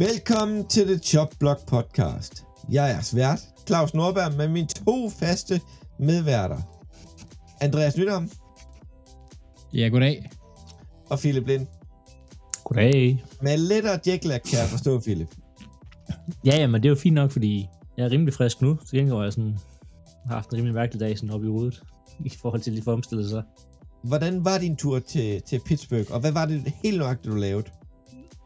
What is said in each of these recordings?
Velkommen til The Chop Block Podcast. Jeg er svært, Claus Nordberg, med mine to faste medværter. Andreas Nydam Ja, goddag. og Philip Lind. Goddag. Med lettere jetlag, kan jeg forstå, Philip. Ja, ja, men det er jo fint nok, fordi jeg er rimelig frisk nu. Til gengæld har jeg sådan, har haft en rimelig mærkelig dag sådan oppe i hovedet, i forhold til de for omstillet sig. Hvordan var din tur til, til Pittsburgh, og hvad var det helt nøjagtigt, du lavede?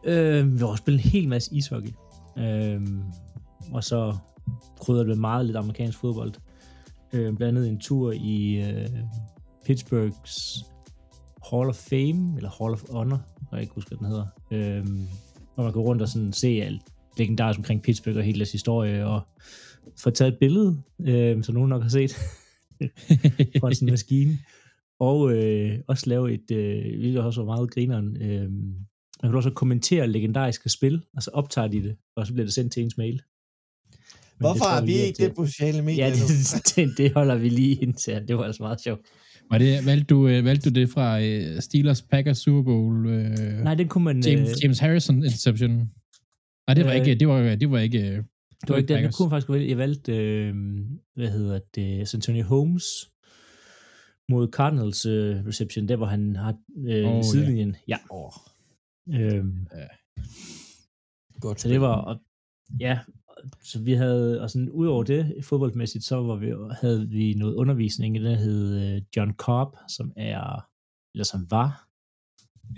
Øh, vi har spillet en hel masse ishockey. Øh, og så krydret det med meget lidt amerikansk fodbold. Øh, blandt andet en tur i øh, Pittsburghs Hall of Fame, eller Hall of Honor, jeg ikke husker, hvad den hedder. Øh, hvor man går rundt og sådan se alt legendarisk omkring Pittsburgh og hele deres historie, og få taget et billede, øh, som nogen nok har set, fra sådan en maskine. Og øh, også lave et, øh, hvilket også var meget grineren, øh, man kan også kommentere legendariske spil, og så optager de det, og så bliver det sendt til ens mail. Men Hvorfor det har jeg vi ikke det på sociale medier Ja, det, det, det holder vi lige indtil. Det var altså meget sjovt. Var det, valgte, du, øh, valgte du det fra øh, Steelers Packers Super Bowl? Øh, Nej, den kunne man... James, øh, James Harrison interception? Nej, det var Øh, ikke, det var, det var ikke, det var ikke den, Packers. kunne faktisk vælge. Jeg valgte, øh, hvad hedder det, Antonio Holmes mod Cardinals øh, reception, der hvor han har øh, oh, sidelinjen. Ja. Åh, Øhm, godt. Så det var, og, ja, så vi havde, og sådan ud over det, fodboldmæssigt, så var vi, havde vi noget undervisning, der hed øh, John Cobb, som er, eller som var,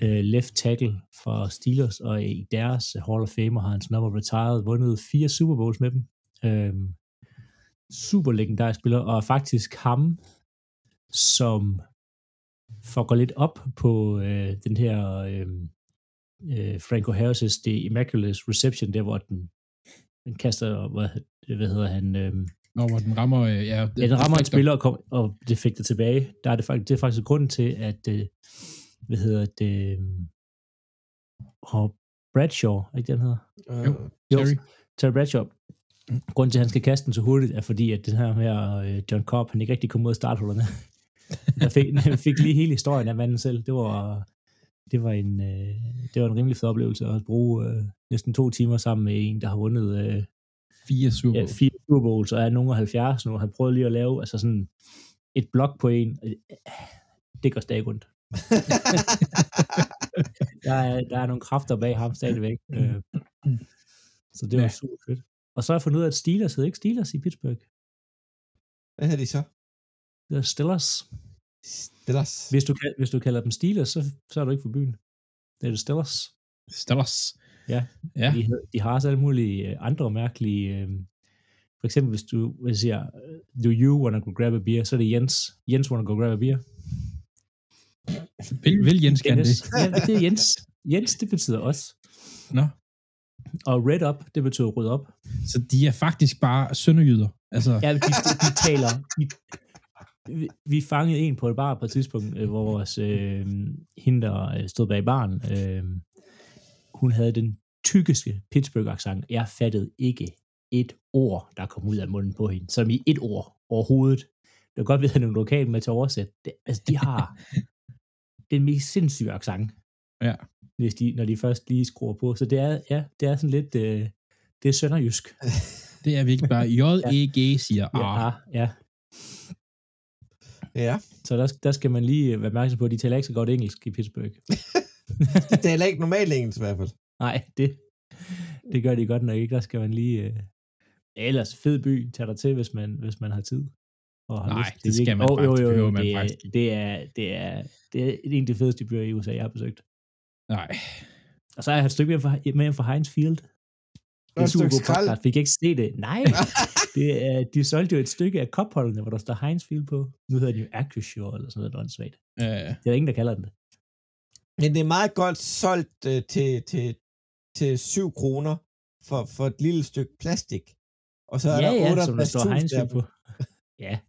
øh, left tackle for Steelers, og i deres Hall of Fame har han sådan op og retired, vundet fire Super Bowls med dem. Øhm, super legendarisk spiller, og faktisk ham, som får gå lidt op på øh, den her øh, øh, Franco Harris' The Immaculate Reception, der hvor den, den kaster, hvad, hvad hedder han, øh, når hvor den rammer... Øh, ja, ja, den rammer en spiller og, kom, og det fik det tilbage. Der er det faktisk, det er faktisk grunden til, at, øh, hvad hedder det, øh, og Bradshaw, er ikke det, han hedder? Øh, Jo. Terry. Terry Bradshaw. Grunden til, at han skal kaste den så hurtigt, er fordi, at den her, her øh, John Cobb, han ikke rigtig kom ud af starthullerne. Han fik, han fik lige hele historien af manden selv. Det var, det var en, øh, det var en rimelig fed oplevelse at bruge øh, næsten to timer sammen med en, der har vundet øh, Fire Super ja, Bowl. fire Super Bowls, og er nogen af 70 nu. Han prøvede lige at lave altså sådan et blok på en. Øh, Det går stadig rundt. Der er, der er nogle kræfter bag ham stadigvæk. Øh, så det var Ja. super fedt. Og så har jeg fundet ud af, at Steelers hed ikke Steelers i Pittsburgh. Hvad hedder de så? Det er Steelers. Steelers. Hvis du, hvis du kalder dem Steelers, så, så er du ikke for byen. Det er det Steelers. Steelers. Ja. Ja. De, de har også alle mulige øh, andre mærkelige... Øh, for eksempel, hvis du hvis jeg siger, øh, do you wanna go grab a beer, så er det Jens. Jens wanna go grab a beer. Vil, vil Jens gerne Jens. det? Ja, det er Jens. Jens, det betyder også. Nå. Og red up, det betyder rød op. Så de er faktisk bare sønderjyder. Altså, Ja, de, de, de taler... De, vi, vi fangede en på et bar på et tidspunkt, øh, hvor vores, øh, hende, der øh, stod bag baren, øh, hun havde den tykkeste Pittsburgh-accent. Jeg fattede ikke et ord, der kom ud af munden på hende. Som i et ord overhovedet. Det var godt, vi havde nogle lokale med til at oversætte. Det, altså, de har den mest sindssyge accent. Ja. Hvis de, når de først lige skruer på. Så det er, ja, det er sådan lidt... Øh, det er sønderjysk. det er virkelig bare J-E-G siger Ja, ah. ah, ja. Ja, Så der, der skal man lige være opmærksom på, at de taler ikke så godt engelsk i Pittsburgh. det taler ikke normalt engelsk i hvert fald. Nej, det, det gør de godt nok ikke. Der skal man lige... Øh, ellers fed by, tag dig til, hvis man, hvis man har tid. Og har Nej, lyst. det er skal man Åh, faktisk- det behøver man det, er- faktisk det er, det, er, det er en af de fedeste byer i USA, jeg har besøgt. Nej. Og så har jeg et stykke med fra, med hjem fra Heinz Field. Det er super podcast. Fik ikke se det. Nej, det er, de solgte jo et stykke af kopholdene, hvor der står Heinz Field på. Nu hedder det jo Acrisure eller sådan noget åndssvagt. Øh, Det er der ingen, der kalder den det. Men det er meget godt solgt øh, til, til, til 7 kroner for, for et lille stykke plastik. Og så er ja, der ja, som der 68.000 står Heinz der på. ja,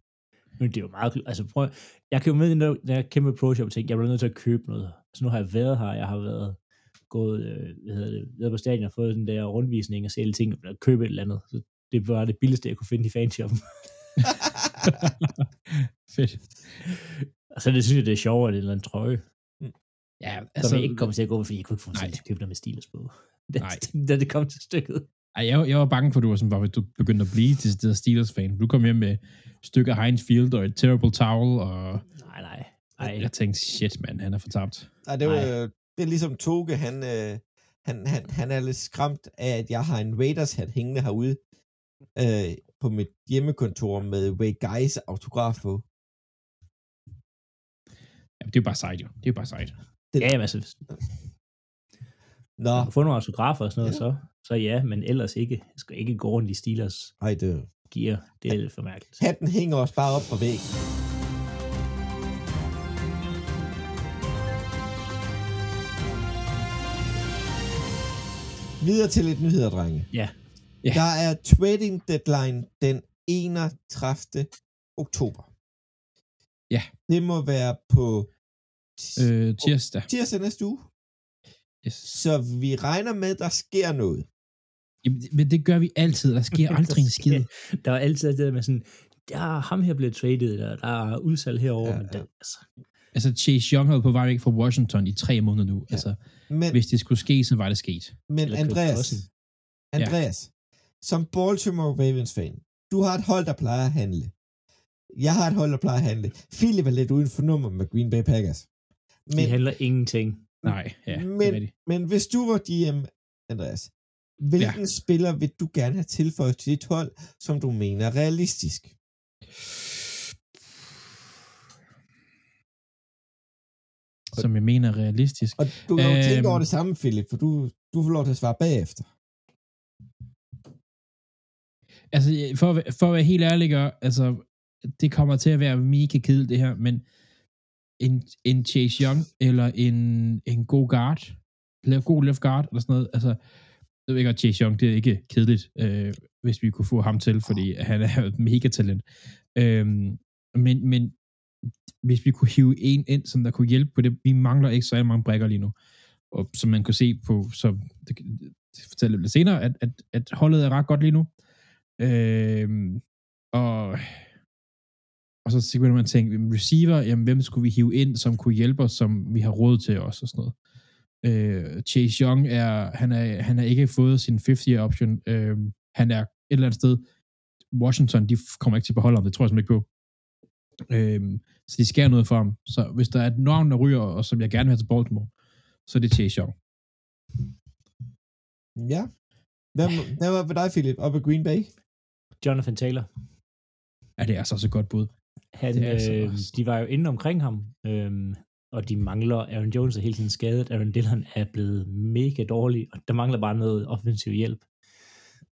men det er jo meget... Altså prøv, jeg kan jo med den der kæmpe pro shop tænke, jeg bliver nødt til at købe noget. Så nu har jeg været her, jeg har været gået, øh, hvad hedder det, været på stadion og fået den der rundvisning og se alle ting, og købe et eller andet. Så det var det billigste, jeg kunne finde i fanshoppen. fedt. og så det synes jeg, det er sjovere, at det er en eller anden trøje. Ja, Altså, som jeg ikke kommer til at gå med, fordi jeg kunne ikke få mig til at købe noget med Steelers på. da, Nej. da det kom til stykket. Ej, jeg, jeg var bange for, at du var sådan, bare, du begyndte at blive til det Steelers-fan. Du kom hjem med stykker Heinz Field og et terrible towel, og Nej, nej. nej. jeg tænkte, shit, mand, han er fortabt. Nej, det, var. Det er ligesom Toge, han, øh, han, han, han er lidt skræmt af, at jeg har en Raiders-hat hængende herude øh, på mit hjemmekontor med Ray Guys autograf på. Ja, det er jo bare sejt, jo. Det er jo bare sejt. Ja, jamen, altså, Nå, får nogle autografer og sådan noget, Ja. så, så ja, men ellers ikke. Jeg skal ikke gå rundt i Steelers ej, det, gear. Det er lidt for mærkeligt. hatten hænger også bare op på væggen. Videre til lidt nyheder, drenge. Ja. Ja. Der er trading deadline den 31. oktober. Ja. Det må være på Øh, tirsdag. tirsdag næste uge. Yes. Så vi regner med, at der sker noget. Jamen, Men det gør vi altid. Der sker aldrig en skid. Der var altid det der med sådan, der er ham her blevet traded, eller der er udsalg herover, Ja, men den, altså, Altså, Chase Young har på vej væk fra Washington i tre måneder nu. Ja. Altså, Men, hvis det skulle ske, så var det sket. men eller Andreas. Andreas, som Baltimore Ravens fan, du har et hold, der plejer at handle. Jeg har et hold, der plejer at handle. Philip er lidt uden for nummer med Green Bay Packers. De handler ingenting. Nej, ja, det er men, rigtigt. men hvis du var GM, Andreas, hvilken ja. spiller vil du gerne have tilføjet til dit hold, som du mener er realistisk? Som jeg mener er realistisk. Og du kan jo Øhm. tænke over det samme, Philip, for du, du får lov til at svare bagefter. Altså, for, at for at være helt ærlig, altså, det kommer til at være mega kedeligt, det her, men en, en Chase Young, eller en, en god guard, eller god left guard, eller sådan noget, altså, jeg ved godt, Chase Young, det er ikke kedeligt, øh, hvis vi kunne få ham til, fordi han er et mega talent. Øhm, men, men hvis vi kunne hive en ind, som der kunne hjælpe på det, vi mangler ikke så mange brækker lige nu. Og som man kan se på, så det, det fortæller jeg lidt senere, at, at, at holdet er ret godt lige nu. Øh, og, og så begynder man at tænke, jamen, receiver, jamen, hvem skulle vi hive ind, som kunne hjælpe os, som vi har råd til os, og sådan noget. Øh, Chase Young er, han er, han har ikke fået sin 50-year option. Øh, han er et eller andet sted, Washington, de kommer ikke til at beholde ham, det tror jeg simpelthen ikke på. Øh, så de skærer noget for ham. Så hvis der er et navn, der ryger, og som jeg gerne vil have til Baltimore, så er det Chase Young. Ja. Hvem, hvad var ved dig, Philip, oppe i Green Bay? Jonathan Taylor. Ja, det er altså også et godt bud. Han, Det er altså øh, også- de var jo inde omkring ham, øhm, og de mangler, Aaron Jones er hele tiden skadet, Aaron Dillon er blevet mega dårlig, og der mangler bare noget offensiv hjælp.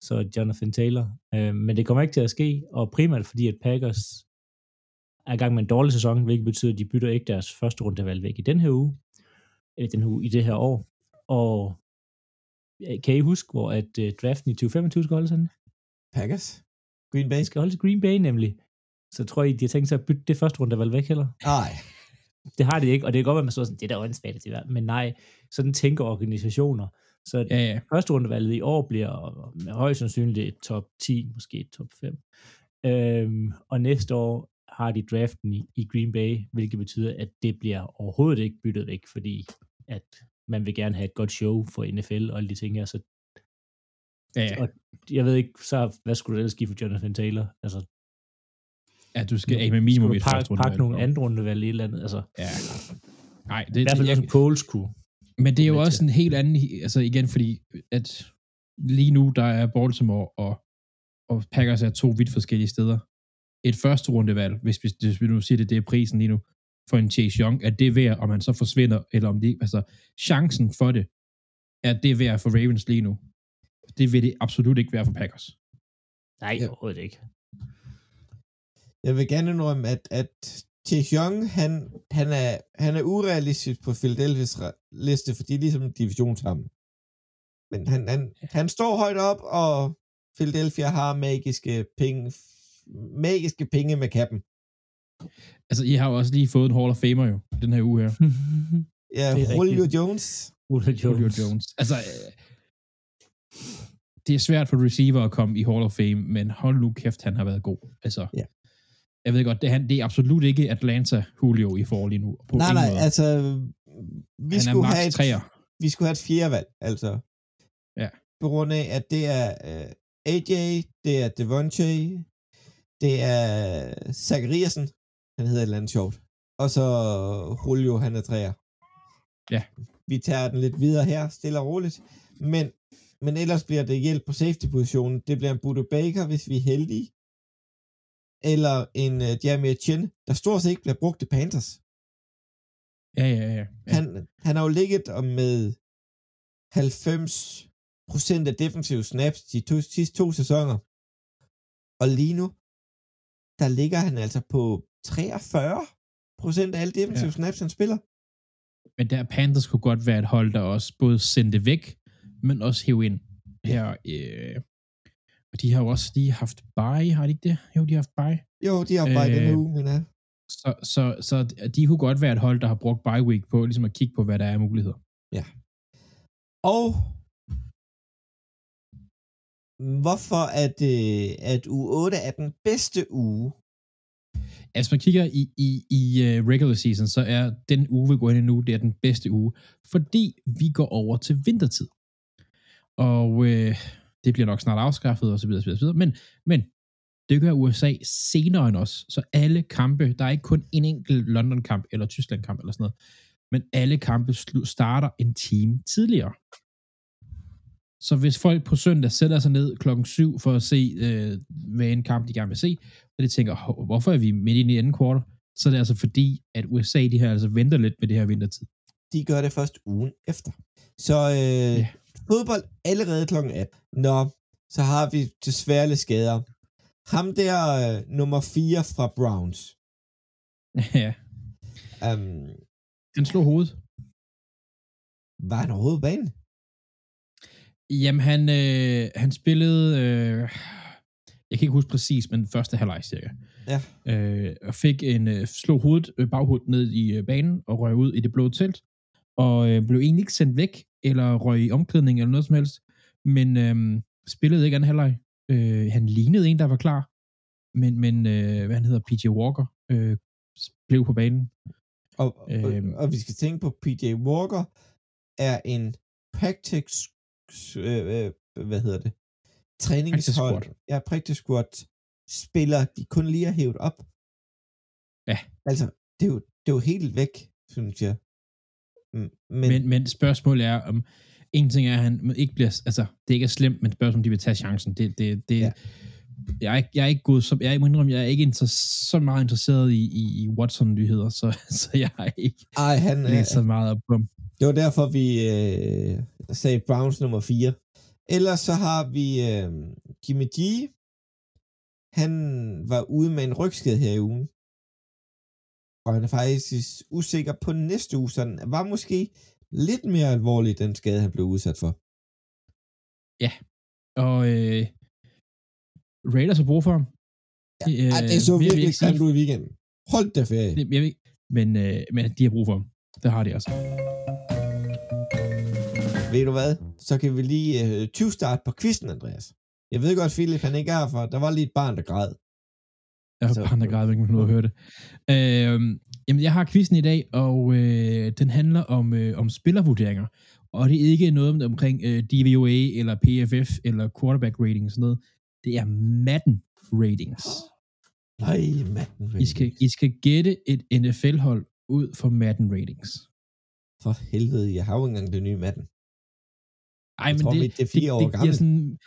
Så Jonathan Taylor. Øh, men det kommer ikke til at ske, og primært fordi, at Packers er i gang med en dårlig sæson, hvilket betyder, at de bytter ikke deres første rundevalg væk i den her uge, eller den her uge, i det her år. Og kan I huske, hvor at uh, draften i 2025 skal holdes henne? Packers? Green Bay? Den skal holdes i Green Bay nemlig. Så tror I, de har tænkt sig at bytte det første rundevalg væk heller? Nej. Det har de ikke, og det kan godt være, at man så sådan, det er da åndssvagt men nej, sådan tænker organisationer. Så Ja, ja. første rundevalget i år bliver med højst sandsynligt et top 10, måske et top 5. Øhm, og næste år har de draften i, i Green Bay, hvilket betyder, at det bliver overhovedet ikke byttet væk, fordi at man vil gerne have et godt show for NFL og alle de ting her. Så ja, ja. og jeg ved ikke, så hvad skulle du ellers give for Jonathan Taylor? Altså, ja du skal af med minimum et første runde. pakke nogle andre rundevalg i et eller andet? Altså, Ja. Nej, det, i hvert fald det, også jeg, en Poles kunne. Men det er jo også til. en helt anden, altså igen, fordi at lige nu, der er Baltimore og, og Packers er to vidt forskellige steder. Et første rundevalg, hvis, hvis, hvis vi nu siger det, det er prisen lige nu, for en Chase Young, er det værd, om han så forsvinder, eller om det, altså chancen for det, er det værd for Ravens lige nu. Det vil det absolut ikke være for Packers. Nej, Ja. overhovedet ikke. Jeg vil gerne indrømme, at, at Chase Young, han, han, er, han er urealistisk på Philadelphia's liste, fordi de er ligesom en division sammen. Men han, han, han står højt op, og Philadelphia har magiske penge, magiske penge med kappen. Altså, I har jo også lige fået en Hall of Famer jo, den her uge her. Ja, Det er Julio. Jones. Julio Jones. Julio Jones. Altså, øh, det er svært for receiver at komme i Hall of Fame, men hold nu kæft, han har været god. Altså, Ja. jeg ved godt, det er, han, det er absolut ikke Atlanta Julio i forhold lige nu. På Nej, nej, måde. altså... Vi han er skulle, max have et, træer. vi skulle have et fjerde valg, altså. på grund af, at det er øh, AJ, det er Devontae, det er Zachariasen, han hedder et eller andet sjovt, og så Julio, han er træer. Ja. Vi tager den lidt videre her, stille og roligt, men, men ellers bliver det hjælp på safety-positionen. Det bliver en Budo Baker, hvis vi er heldige, eller en uh, Jamie Chin, der stort set ikke bliver brugt i Panthers. Ja, ja, ja. ja. Han, han har jo ligget om med 90 procent af defensive snaps de to, sidste to sæsoner. Og lige nu, der ligger han altså på 43 procent af alle defensive ja. snaps, han spiller. Men der Panthers kunne godt være et hold, der også både sendte væk, men også hæve ind. Her, øh, og de har jo også lige haft bye, har de ikke det? Jo, de har haft bye. Jo, de har bare øh, denne uge, men ja. Så, så, så de kunne godt være et hold, der har brugt bye week på ligesom at kigge på, hvad der er af muligheder. Ja. Og hvorfor er det, øh, at uge 8 er den bedste uge? Altså, man kigger i, i, i øh, regular season, så er den uge, vi går ind i nu, det er den bedste uge, fordi vi går over til vintertid. Og øh, det bliver nok snart afskaffet, og så videre, så videre, så videre. Men, men det gør USA senere end os, så alle kampe, der er ikke kun en enkelt London-kamp eller Tyskland-kamp eller sådan noget, men alle kampe starter en time tidligere. Så hvis folk på søndag sætter sig ned klokken 7 for at se, øh, hvad en kamp de gerne vil se, og de tænker, hvorfor er vi midt i anden kvartal? Så er det altså fordi, at USA de her altså venter lidt med det her vintertid. De gør det først ugen efter. Så øh, ja. fodbold allerede klokken 18. Nå, så har vi desværre lidt skader. Ham der øh, nummer 4 fra Browns. ja. Um, han slog hovedet. Var han overhovedet banen? Jamen, han, øh, han spillede, øh, jeg kan ikke huske præcis, men første halvleg cirka. Ja. Øh, og fik en, øh, slog hovedet, øh, baghovedet ned i øh, banen og røg ud i det blå telt. Og øh, blev egentlig ikke sendt væk, eller røg i omklædning eller noget som helst. Men øh, spillede ikke anden halvleg. Øh, han lignede en, der var klar. Men, men øh, hvad han hedder, PJ Walker, øh, blev på banen. Og, og, øhm, og vi skal tænke på, PJ Walker er en practice øh, øh, hvad hedder det, træningshold, ja, practice squad spiller, de kun lige har hævet op. Ja. Altså, det er jo, det er jo helt væk, synes jeg. Men, men, men spørgsmålet er, om en ting er, at han ikke bliver, altså, det ikke er slemt, men spørgsmålet om de vil tage chancen. Det, det, det, ja. jeg, er ikke, jeg er ikke god, som, jeg, er, indrømme, jeg er ikke så meget interesseret i, i, i Watson-nyheder, så, så jeg har ikke Ej, han, læst så meget op på ham. Det var derfor, vi øh, sagde Browns nummer 4. Ellers så har vi øh, Jimmy G. Han var ude med en rygskade her i ugen. Og han er faktisk usikker på næste uge, så den var måske lidt mere alvorlig, den skade, han blev udsat for. Ja, og øh, Raiders har brug for ham. Ja, øh, det så virkelig grimt ud i weekenden. Hold da ferie. Det, jeg ved, men, øh, men de har brug for ham. Det har de altså. Ved du hvad? Så kan vi lige øh, 20 start på quizzen, Andreas. Jeg ved godt, Philip, han ikke er for. Der var lige et barn, der græd. Jeg har et barn, der græd, ikke man høre det. Øh, jamen, jeg har quizzen i dag, og øh, den handler om, øh, om spillervurderinger. Og det er ikke noget omkring øh, DVOA, eller PFF, eller quarterback rating og sådan noget. Det er Madden ratings. Nej, Madden ratings. I skal, I skal gætte et NFL-hold ud fra Madden ratings. For helvede, jeg har jo ikke engang det nye Madden. Ej, men tror, det, det er fire det, år det, gammelt. Sådan,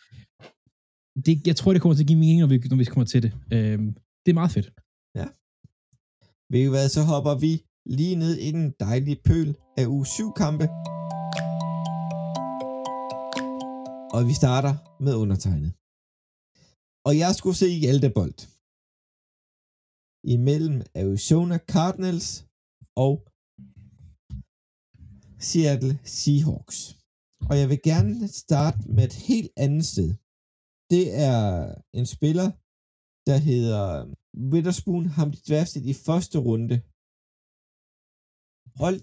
det, jeg tror, det kommer til at give mening, når vi, når vi kommer til det. Øhm, det er meget fedt. Ja. Ved I hvad, så hopper vi lige ned i den dejlige pøl af uge 7 kampe. Og vi starter med undertegnet. Og jeg skulle se Hjaltebold. Imellem Arizona Cardinals og Seattle Seahawks. Og jeg vil gerne starte med et helt andet sted. Det er en spiller, der hedder Witherspoon, ham de draftet i første runde. Hold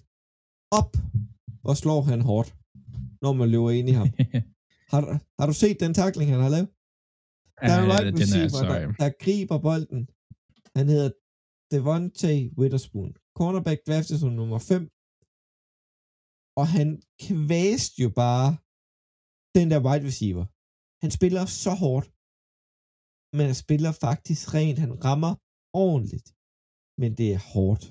op, hvor slår han hårdt, når man løber ind i ham. har, du, har du set den takling, han har lavet? Der er en right receiver, der, der griber bolden. Han hedder Devontae Witherspoon. Cornerback draftet som nummer 5 og han kvæste jo bare den der wide receiver. Han spiller så hårdt, men han spiller faktisk rent. Han rammer ordentligt, men det er hårdt.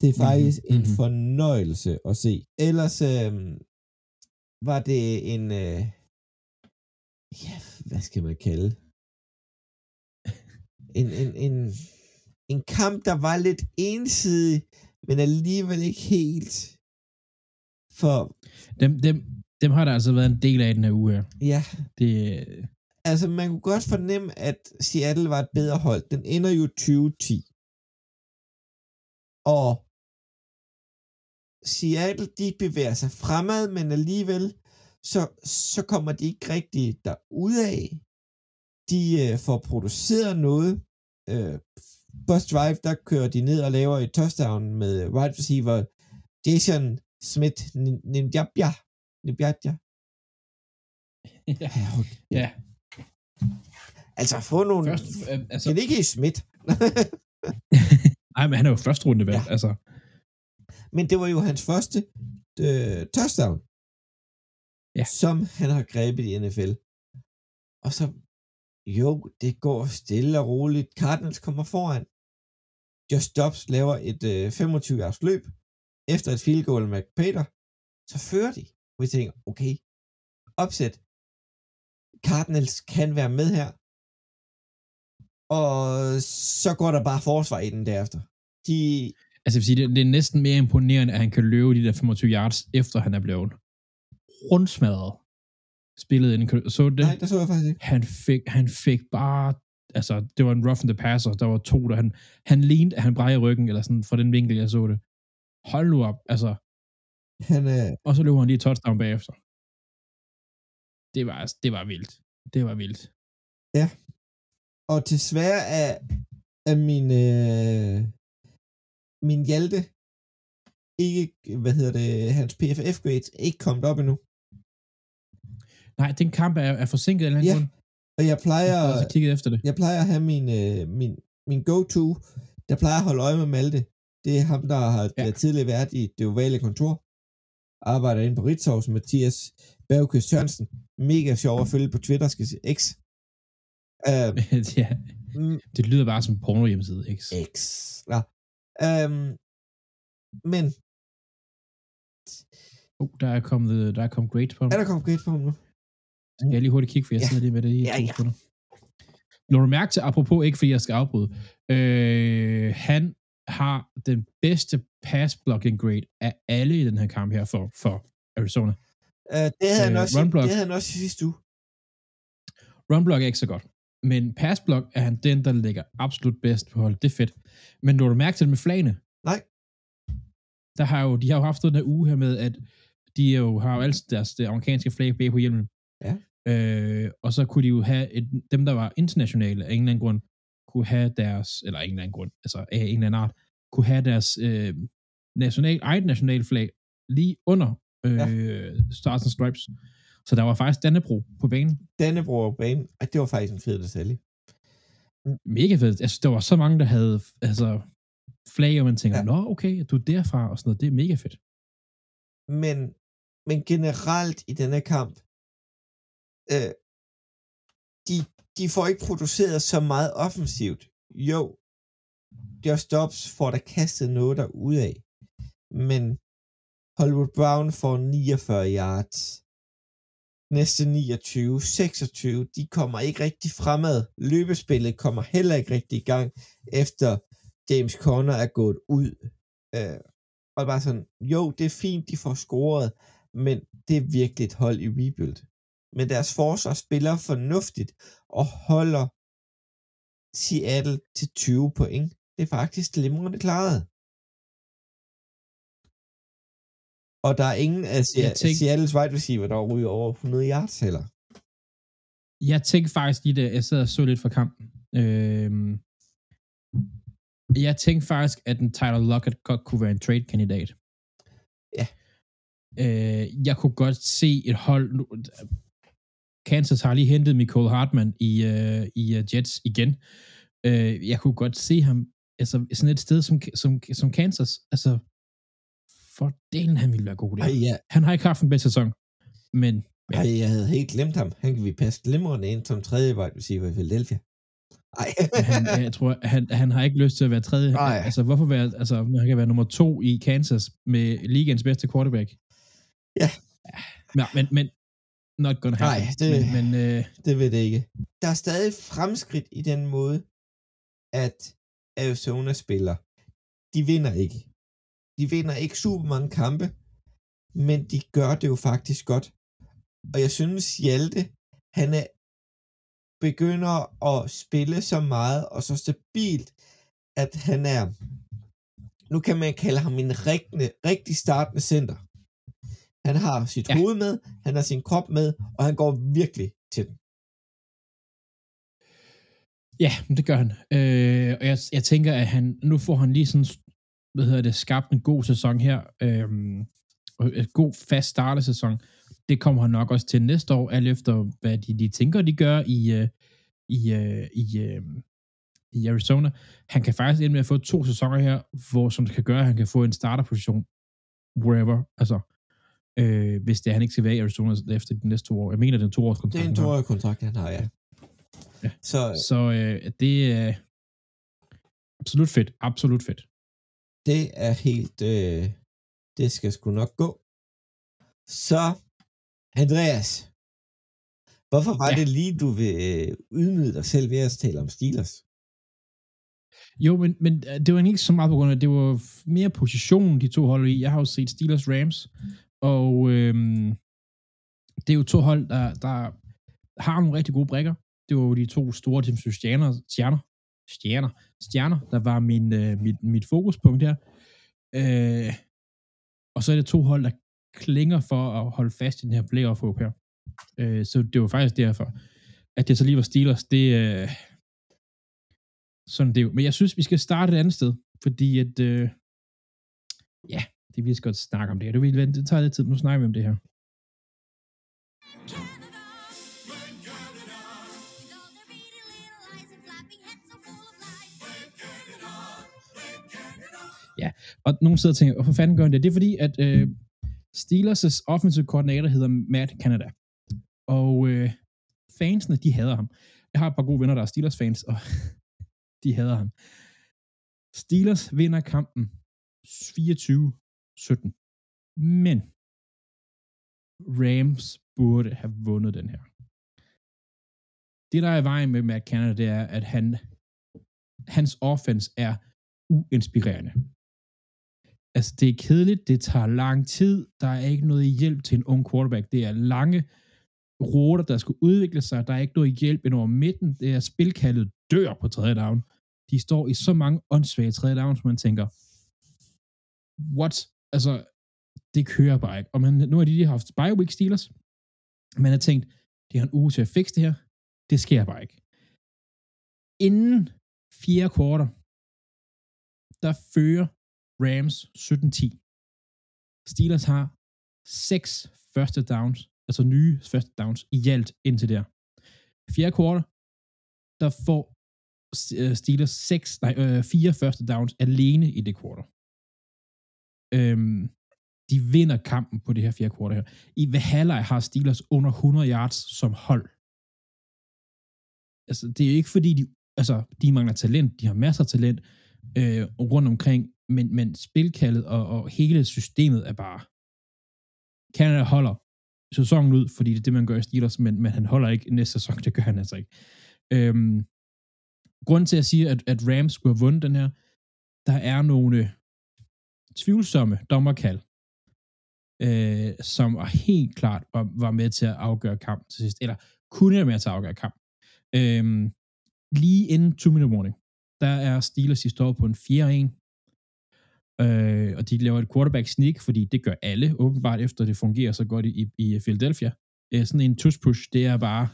Det er faktisk mm-hmm. en mhm. fornøjelse at se. Ellers øh, var det en, øh, ja, hvad skal man kalde? En, en, en, en kamp, der var lidt ensidig, men alligevel ikke helt. For Dem, dem, dem har der altså været en del af den her uge her. ja, Det, altså man kunne godt fornemme, at Seattle var et bedre hold. Den ender jo 2010. Og Seattle, de bevæger sig fremad, men alligevel, så, så kommer de ikke rigtig derudad. De øh, får produceret noget. Øh, Bus Drive, der kører de ned og laver et touchdown med wide receiver Jason Smith Nimjabja. Nimjabja. ja. Ja. Altså, få nogle... Først, øh, altså, Kan det ikke Smith? nej, men han er jo første runde valg. Ja. Altså, Men det var jo hans første øh, touchdown, Ja. som han har grebet i NFL. Og så, jo, det går stille og roligt. Cardinals kommer foran. Josh Dobbs laver et øh, 25 yards løb efter et field goal med Peter. Så fører de. Vi tænker, okay, opsæt. Cardinals kan være med her. Og så går der bare forsvar i den derefter. De, altså jeg vil sige, det, det er næsten mere imponerende, at han kan løbe de der 25 yards, efter han er blevet rundsmadret. Spillet ind. Så det? nej, der så jeg faktisk ikke. han fik, han fik bare, altså, det var en rough in the passer, der var to, der han, han lignede, at han bræger ryggen, eller sådan, fra den vinkel, jeg så det. Hold nu op, altså, Han er, og så løber han lige touchdown bagefter. Det var, det var vildt. Det var vildt. og desværre er, er min, øh, min Hjalte ikke, hvad hedder det, hans PFF grades ikke kommet op endnu. Nej, den kamp er, er forsinket af en eller anden Ja, grund. Og jeg plejer, Jeg kigget efter det. jeg plejer at have min, øh, min, min go-to, der plejer at holde øje med Malte. Det er ham, der har Ja. ja. tidligere været i det ovale kontor. Arbejder inde på Ritzhaus, Mathias Bergkøs Sørensen. Mega sjov at følge på Twitter, skal sige. X. Uh, ja, det lyder bare som porno hjemmeside, ikke? X. Nå. Um, men, Oh, der er kommet, der er kommet grades på ham. er der kommet grade på ham nu? Skal jeg lige hurtigt kigge, for jeg Ja. sidder lige med det i Ja, to ja. sekunder. Når du mærke til, apropos ikke fordi jeg skal afbryde, øh, han har den bedste pass blocking grade af alle i den her kamp her for, for Arizona. Uh, det havde han Øh, også, run block. det havde han også i sidste uge. Run block er ikke så godt, men pass block er han den, der ligger absolut bedst på holdet. Det er fedt. Men når du mærke til det med flagene, Nej. der har jo, de har jo haft den her uge her med, at de jo, har jo altid deres det amerikanske flag bag på hjelmen. Ja. Øh, og så kunne de jo have, et, dem der var internationale af en eller anden grund, kunne have deres, eller af en eller anden grund, altså af en eller anden art, kunne have deres øh, national, eget nationalflag lige under øh, ja. Stars and Stripes. Så der var faktisk Dannebro på banen. Dannebro på banen, og det var faktisk en fed detalje. Mega fedt. Altså, der var så mange, der havde altså, flag, og man tænker, Ja. nå, okay, du er derfra, og sådan noget. Det er mega fedt. Men, men generelt i denne kamp, øh, de, de får ikke produceret så meget offensivt. Jo, Josh Dobbs får der kastet noget der ud af, men Hollywood Brown får 49 yards. Næste 29, 26, de kommer ikke rigtig fremad. Løbespillet kommer heller ikke rigtig i gang, efter James Conner er gået ud. Øh, og bare sådan, jo, det er fint, de får scoret, men det er virkelig et hold i rebuild. Men deres forsvar spiller fornuftigt og holder Seattle til 20 point. Det er faktisk glimrende klaret. Og der er ingen af Se- tænk- Seattles wide receiver, der ryger over 100 yards heller. Jeg tænkte faktisk lige, da jeg sad og så lidt fra kampen. Øhm, jeg tænkte faktisk, at en Tyler Lockett godt kunne være en trade-kandidat. Ja. Øh, jeg kunne godt se et hold... Nu, Kansas har lige hentet Michael Hartman i, øh, i uh, Jets igen. Øh, jeg kunne godt se ham altså, sådan et sted som, som, som Kansas. Altså, for delen han ville være god der. Ej, ja. Han har ikke haft en bedste sæson, men Ja. Ej, jeg havde helt glemt ham. Han kan vi passe glimrende ind som tredje wide receiver i Philadelphia. Ej. Han, jeg tror, han, han har ikke lyst til at være tredje. Nej. Altså, hvorfor være, altså, han kan være nummer to i Kansas med ligens bedste quarterback. Ja. ja men, men not gonna happen. Nej, det- Men, men øh, det ved det ikke. Der er stadig fremskridt i den måde, at Arizona spiller. De vinder ikke. De vinder ikke super mange kampe, men de gør det jo faktisk godt. Og jeg synes, Hjalte, han er begynder at spille så meget og så stabilt, at han er, nu kan man kalde ham en rigtig, rigtig startende center. Han har sit Ja. hoved med, han har sin krop med, og han går virkelig til den. ja, det gør han. Øh, og jeg, jeg tænker, at han, nu får han lige sådan, hvad hedder det, skabt en god sæson her. Øh, en god fast startesæson. Det kommer han nok også til næste år, alt efter hvad de, de tænker, de gør i, øh, i, øh, i, øh, i Arizona. Han kan faktisk ende med at få to sæsoner her, hvor som det kan gøre, at han kan få en starterposition wherever, altså øh, hvis det er, han ikke skal være i Arizona efter de næste to år. Jeg mener, det er en to års Det kontrakt. er en toårig kontrakt, han har, ja. Ja. Så Så øh, det er absolut fedt. Absolut fedt. det er helt, øh, det skal sgu nok gå. Så, Andreas, hvorfor var Ja. det lige, du vil øh, ydmyge dig selv ved at tale om Steelers? Jo, men, men øh, det var ikke så meget på grund af, det var mere positionen, de to hold i. Jeg har jo set Steelers Rams, og øhm, det er jo to hold, der, der har nogle rigtig gode brækker. Det var jo de to store defensive stjerner, stjerner, stjerner, stjerner, der var min, øh, mit, mit fokuspunkt her. Øh, og så er det to hold, der klinger for at holde fast i den her playoff håb her. Øh, så det var faktisk derfor, at det så lige var Steelers, det, øh, sådan det er jo. Men jeg synes, vi skal starte et andet sted, fordi at, øh, det vil vi godt snakke om det her. Det, vil, det tager lidt tid, nu snakker vi om det her. Ja, og nogen sidder og tænker, hvorfor fanden gør han det? Det er fordi, at øh, Steelers' offensive koordinator hedder Matt Canada. Og øh, fansene, de hader ham. Jeg har et par gode venner, der er Steelers-fans, og de hader ham. Steelers vinder kampen 24 17. Men Rams burde have vundet den her. Det, der er i vejen med Matt Canada, det er, at han, hans offense er uinspirerende. Altså, det er kedeligt, det tager lang tid, der er ikke noget hjælp til en ung quarterback. Det er lange ruter, der skal udvikle sig, der er ikke noget hjælp ind over midten. Det er spilkaldet dør på tredje down. De står i så mange åndssvage tredje down, som man tænker, what? Altså, det kører bare ikke. Og man, nu har de lige haft bye week Steelers. Man har tænkt, det har en uge til at fikse det her. Det sker bare ikke. Inden fjerde kvartal, der fører Rams 17-10. Steelers har seks første downs, altså nye første downs i alt indtil der. Fjerde kvartal, der får øh, Steelers seks, nej, øh, fire første downs alene i det kvartal. Øhm, de vinder kampen på det her fjerde kvartal her. I hvad halvleg har Steelers under 100 yards som hold. Altså, det er jo ikke fordi, de, altså, de mangler talent, de har masser af talent øh, rundt omkring, men, men spilkaldet og, og hele systemet er bare Canada holder sæsonen ud, fordi det er det, man gør i Steelers, men, men han holder ikke næste sæson, det gør han altså ikke. Øhm, grunden til at sige, at, at Rams skulle have vundet den her, der er nogle tvivlsomme dommerkald, øh, som var helt klart var, var med til at afgøre kampen til sidst, eller kunne være med til at afgøre kampen. Øh, lige inden 2 minute warning, der er Steelers, de står på en 4-1, øh, og de laver et quarterback sneak, fordi det gør alle, åbenbart efter det fungerer så godt i, i Philadelphia. Øh, sådan en tush push, det er bare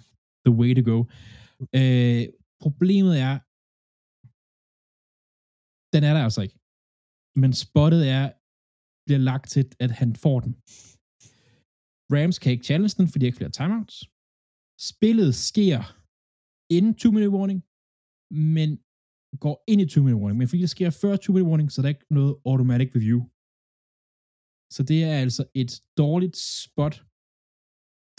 the way to go. Øh, problemet er, den er der altså ikke. Men spottet er, bliver lagt til, at han får den. Rams kan ikke challenge den, fordi de ikke flere timeouts. Spillet sker inden 2 minute warning, men går ind i 2 minute warning. Men fordi det sker før 2 minute warning, så er der ikke noget automatic review. Så det er altså et dårligt spot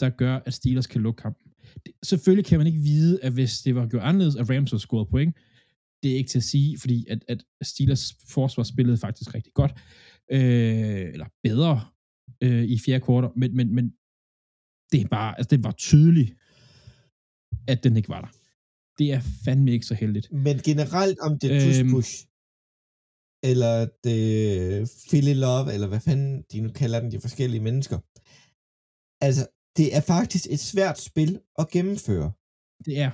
der gør, at Steelers kan lukke kampen. Det, selvfølgelig kan man ikke vide, at hvis det var gjort anderledes, at Rams havde scoret point. Det er ikke til at sige, fordi at, at Steelers forsvar spillede faktisk rigtig godt. Øh, eller bedre øh, i fjerde kvartal. Men, men, men det er bare, altså det var tydeligt, at den ikke var der. Det er fandme ikke så heldigt. Men generelt om det Øhm. push eller det Philly Love, eller hvad fanden de nu kalder dem, de forskellige mennesker. Altså, det er faktisk et svært spil at gennemføre. Det er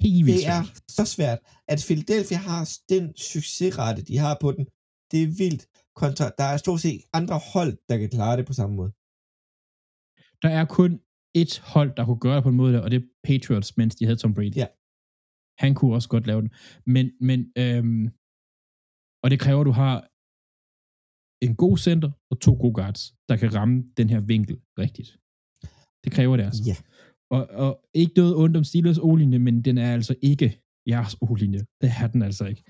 helt vildt Det er svært. så svært, at Philadelphia har den succesrate, de har på den. Det er vildt. Kontra, der er stort set andre hold, der kan klare det på samme måde. Der er kun et hold, der kunne gøre det på en måde, der, og det er Patriots, mens de havde Tom Brady. Ja. Han kunne også godt lave den. Men, men øhm, og det kræver, at du har en god center og to gode guards, der kan ramme den her vinkel rigtigt. Det kræver det altså. Ja. Og, og ikke noget ondt om Steelers O-linje, men den er altså ikke jeres O-linje. Det er den altså ikke.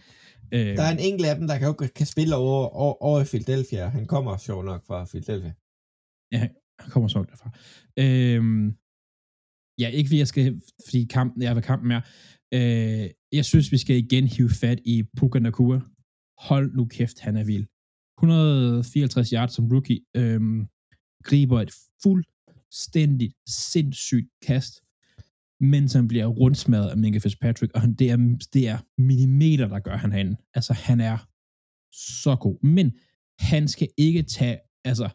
Øh, Der er en enkelt af dem, der kan, kan spille over, over, over i Philadelphia. Han kommer sjov nok fra Philadelphia. Han kommer så derfra. Øhm, ja, ikke fordi jeg skal, fordi kampen, jeg hvad kampen er. Øh, jeg synes, vi skal igen hive fat i Puka Nakua. Hold nu kæft, han er vild. 154 yards som rookie. Øhm, griber et fuldstændigt sindssygt kast, mens han bliver rundsmadret af Minka Fitzpatrick, og han, det, er, det er millimeter, der gør han herinde. Altså, han er så god. Men han skal ikke tage, altså,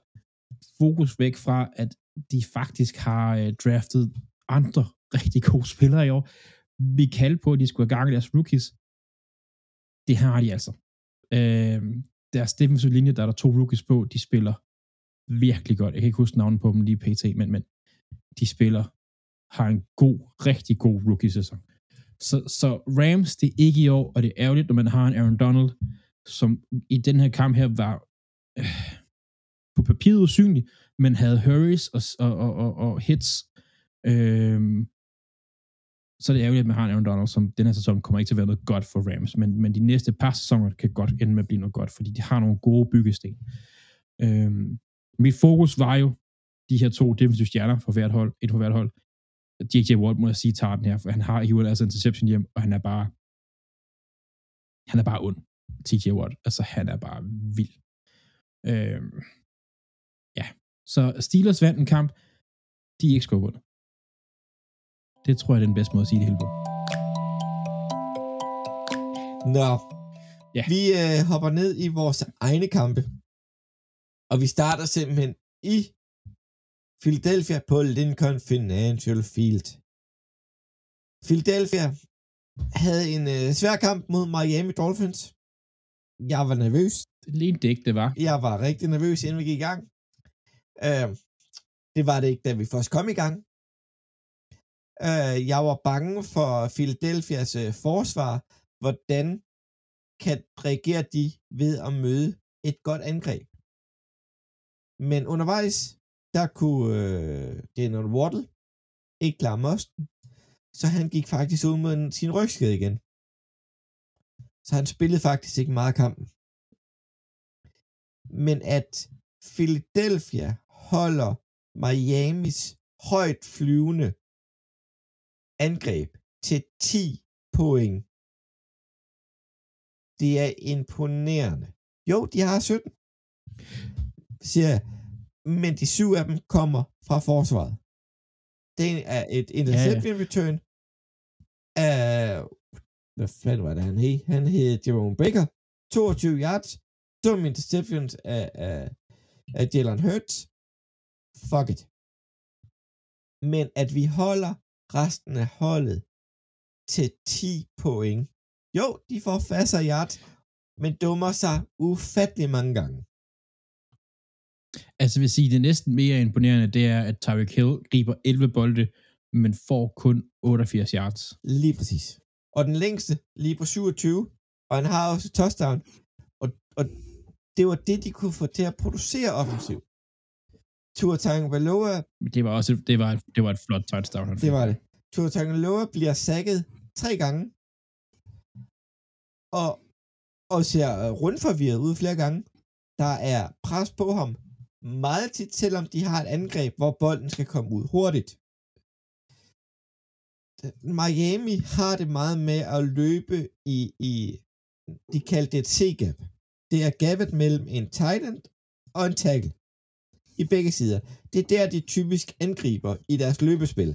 fokus væk fra, at de faktisk har øh, draftet andre rigtig gode spillere i år. Vi kaldte på, at de skulle have gang i deres rookies. Det har de altså. Øh, deres defensive linje, der er der to rookies på, de spiller virkelig godt. Jeg kan ikke huske navnet på dem lige pt, men, men de spiller, har en god, rigtig god rookie-sæson. Så, så Rams, det er ikke i år, og det er ærgerligt, når man har en Aaron Donald, som i den her kamp her var øh, på papiret usynlig, men havde hurries og, og, og, og, og hits. Øh, så er det ærgerligt, at man har en Aaron Donald, som den her sæson kommer ikke til at være noget godt for Rams, men, men de næste par sæsoner kan godt ende med at blive noget godt, fordi de har nogle gode byggesten. Øhm, mit fokus var jo de her to defensive stjerner for hvert hold, et for hvert hold. DJ Watt må jeg sige, tager den her, for han har hivet altså interception hjem, og han er bare han er bare ond, TJ Watt. Altså, han er bare vild. Øhm, ja, så Steelers vandt en kamp, de er ikke skubbet. Det tror jeg er den bedste måde at sige det hele på. Nå, Ja. vi øh, hopper ned i vores egne kampe. Og vi starter simpelthen i Philadelphia på Lincoln Financial Field. Philadelphia havde en øh, svær kamp mod Miami Dolphins. Jeg var nervøs. Det lignede ikke, det var. Jeg var rigtig nervøs, inden vi gik i gang. Øh, det var det ikke, da vi først kom i gang. Øh, jeg var bange for Philadelphias øh, forsvar. Hvordan kan reagere de ved at møde et godt angreb? Men undervejs, der kunne øh, Daniel Waddle ikke klare mosten, så han gik faktisk ud med sin rygskade igen. Så han spillede faktisk ikke meget af kampen. Men at Philadelphia holder Miamis højt flyvende angreb til 10 point. Det er imponerende. Jo, de har 17, siger jeg. Men de syv af dem kommer fra forsvaret. Det er et interception return af... Hvad fanden var det, han hed? Han hed Jerome Baker. 22 yards. Dum interceptions af, af, af Jalen Hurts. Fuck it. Men at vi holder resten af holdet til 10 point. Jo, de får fast yard, men dummer sig ufattelig mange gange. Altså, vil sige, det næsten mere imponerende, det er, at Tyreek Hill griber 11 bolde, men får kun 88 yards. Lige præcis. Og den længste, lige på 27, og han har også touchdown. Og, og det var det, de kunne få til at producere offensivt. Tua Tagovailoa, Det var også det var, det var et flot touchdown. det var det. Tua Tagovailoa bliver sækket tre gange, og, og ser rundforvirret ud flere gange. Der er pres på ham, meget tit, selvom de har et angreb, hvor bolden skal komme ud hurtigt. Miami har det meget med at løbe i, i de kaldte det et C-gap. Det er gapet mellem en tight end og en tackle. I begge sider. Det er der, de typisk angriber i deres løbespil.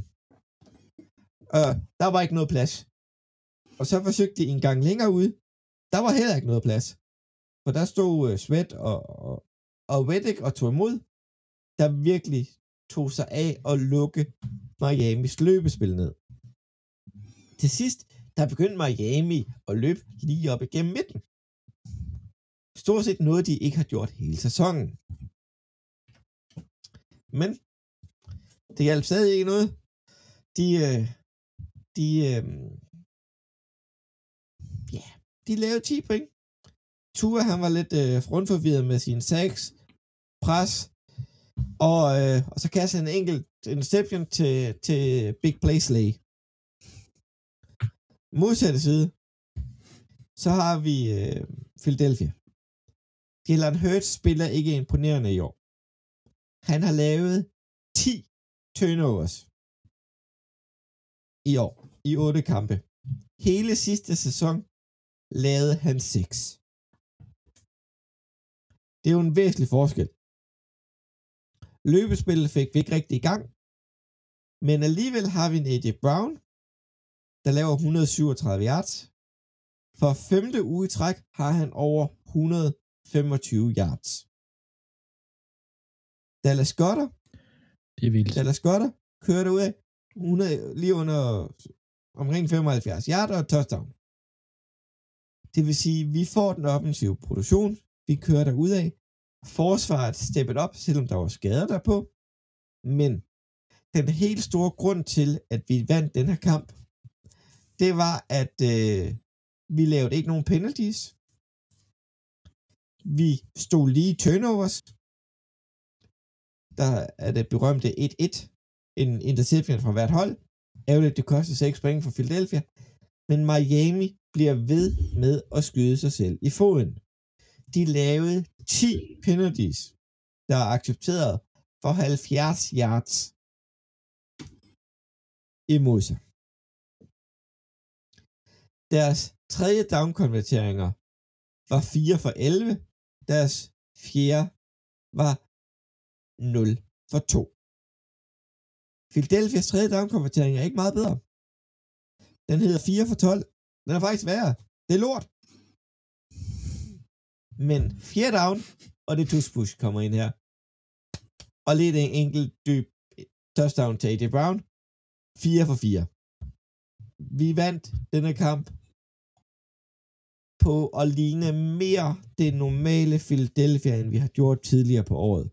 Og der var ikke noget plads. Og så forsøgte de en gang længere ud. Der var heller ikke noget plads. For der stod uh, Sweat og, og, og Reddick og tog imod, der virkelig tog sig af at lukke Miamis løbespil ned. Til sidst, der begyndte Miami at løbe lige op igennem midten. Stort set noget, de ikke har gjort hele sæsonen. Men det hjalp stadig ikke noget. De, øh, de, øh, ja, de lavede 10 point. Tua, han var lidt øh, rundforvirret med sin 6 pres, og, øh, og så kaster han en enkelt interception til, til Big Play Slay. Modsatte side, så har vi øh, Philadelphia. Jalen Hurts spiller ikke imponerende i år. Han har lavet 10 turnovers i år, i 8 kampe. Hele sidste sæson lavede han 6. Det er jo en væsentlig forskel. Løbespillet fik vi ikke rigtig i gang, men alligevel har vi en AJ Brown, der laver 137 yards. For femte uge i træk har han over 125 yards. Dallas Goddard, Det er vildt. Dallas Goddard kører ud af 100, lige under omkring 75 yards og touchdown. Det vil sige, vi får den offensive produktion, vi kører der ud af. Forsvaret steppet op, selvom der var skader derpå. Men den helt store grund til, at vi vandt den her kamp, det var, at øh, vi lavede ikke nogen penalties. Vi stod lige turnovers. Der er det berømte 1-1. En interception fra hvert hold. Ærgerligt, det koster 6 point for Philadelphia. Men Miami bliver ved med at skyde sig selv i foden. De lavede 10 penalties, der er accepteret for 70 yards imod sig. Deres tredje down-konverteringer var 4 for 11. Deres fjerde var 0 for 2. Philadelphia's tredje down-konvertering er ikke meget bedre. Den hedder 4 for 12. Den er faktisk værre. Det er lort. Men fjerde down, og det tusk push kommer ind her. Og lidt en enkelt dyb touchdown til AJ Brown. 4 for 4. Vi vandt denne kamp på at ligne mere det normale Philadelphia, end vi har gjort tidligere på året.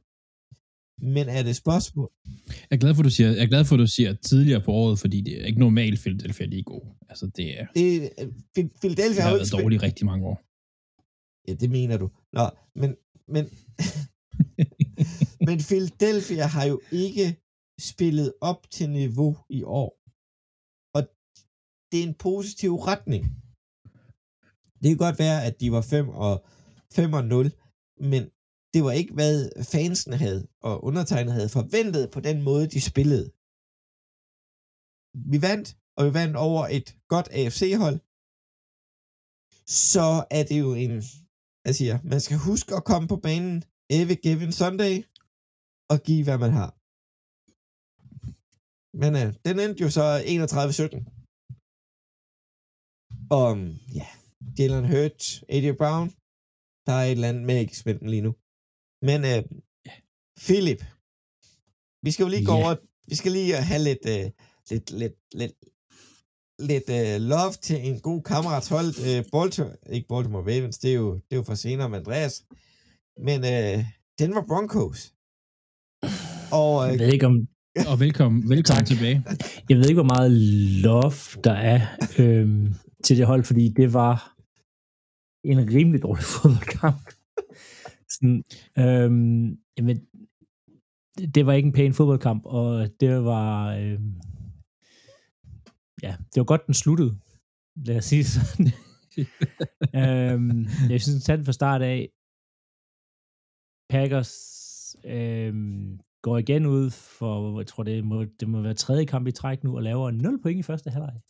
Men er det et spørgsmål? Jeg er glad for, at du siger, jeg er glad for, at du siger tidligere på året, fordi det er ikke normalt, Philadelphia de er gode. Altså, det er, Det, Phil- Philadelphia har jo ikke spillet- dårligt rigtig mange år. Ja, det mener du. Nå, men, men, men Philadelphia har jo ikke spillet op til niveau i år. Og det er en positiv retning. Det kan godt være, at de var 5 og, 5 og 0, men det var ikke, hvad fansen havde og undertegnet havde forventet på den måde, de spillede. Vi vandt, og vi vandt over et godt AFC-hold. Så er det jo en, jeg siger, man skal huske at komme på banen every given Sunday og give, hvad man har. Men øh, den endte jo så 31-17. Og ja, Jalen Hurts, AJ Brown, der er et eller andet magisk med den lige nu. Men øh, Philip, vi skal jo lige gå over, vi skal lige have lidt, øh, lidt, lidt, lidt, lidt øh, love til en god kammerats hold. Øh, Baltimore, ikke Baltimore Ravens, det er jo, det er jo for senere med Andreas. Men øh, Denver Broncos. Og øh, Jeg ved ikke, om, Og velkommen, velkommen Tak. tilbage. jeg ved ikke, hvor meget love der er øhm, til det hold, fordi det var en rimelig dårlig fodboldkamp. Sådan, øhm, jamen, det- det var ikke en pæn fodboldkamp, og det var, øhm, ja, det var godt, den sluttede, lad os sige sådan. øhm, jeg synes, den fra start af, Packers øhm, går igen ud for, jeg tror, det må, det må være tredje kamp i træk nu, og laver 0 point i første halvleg.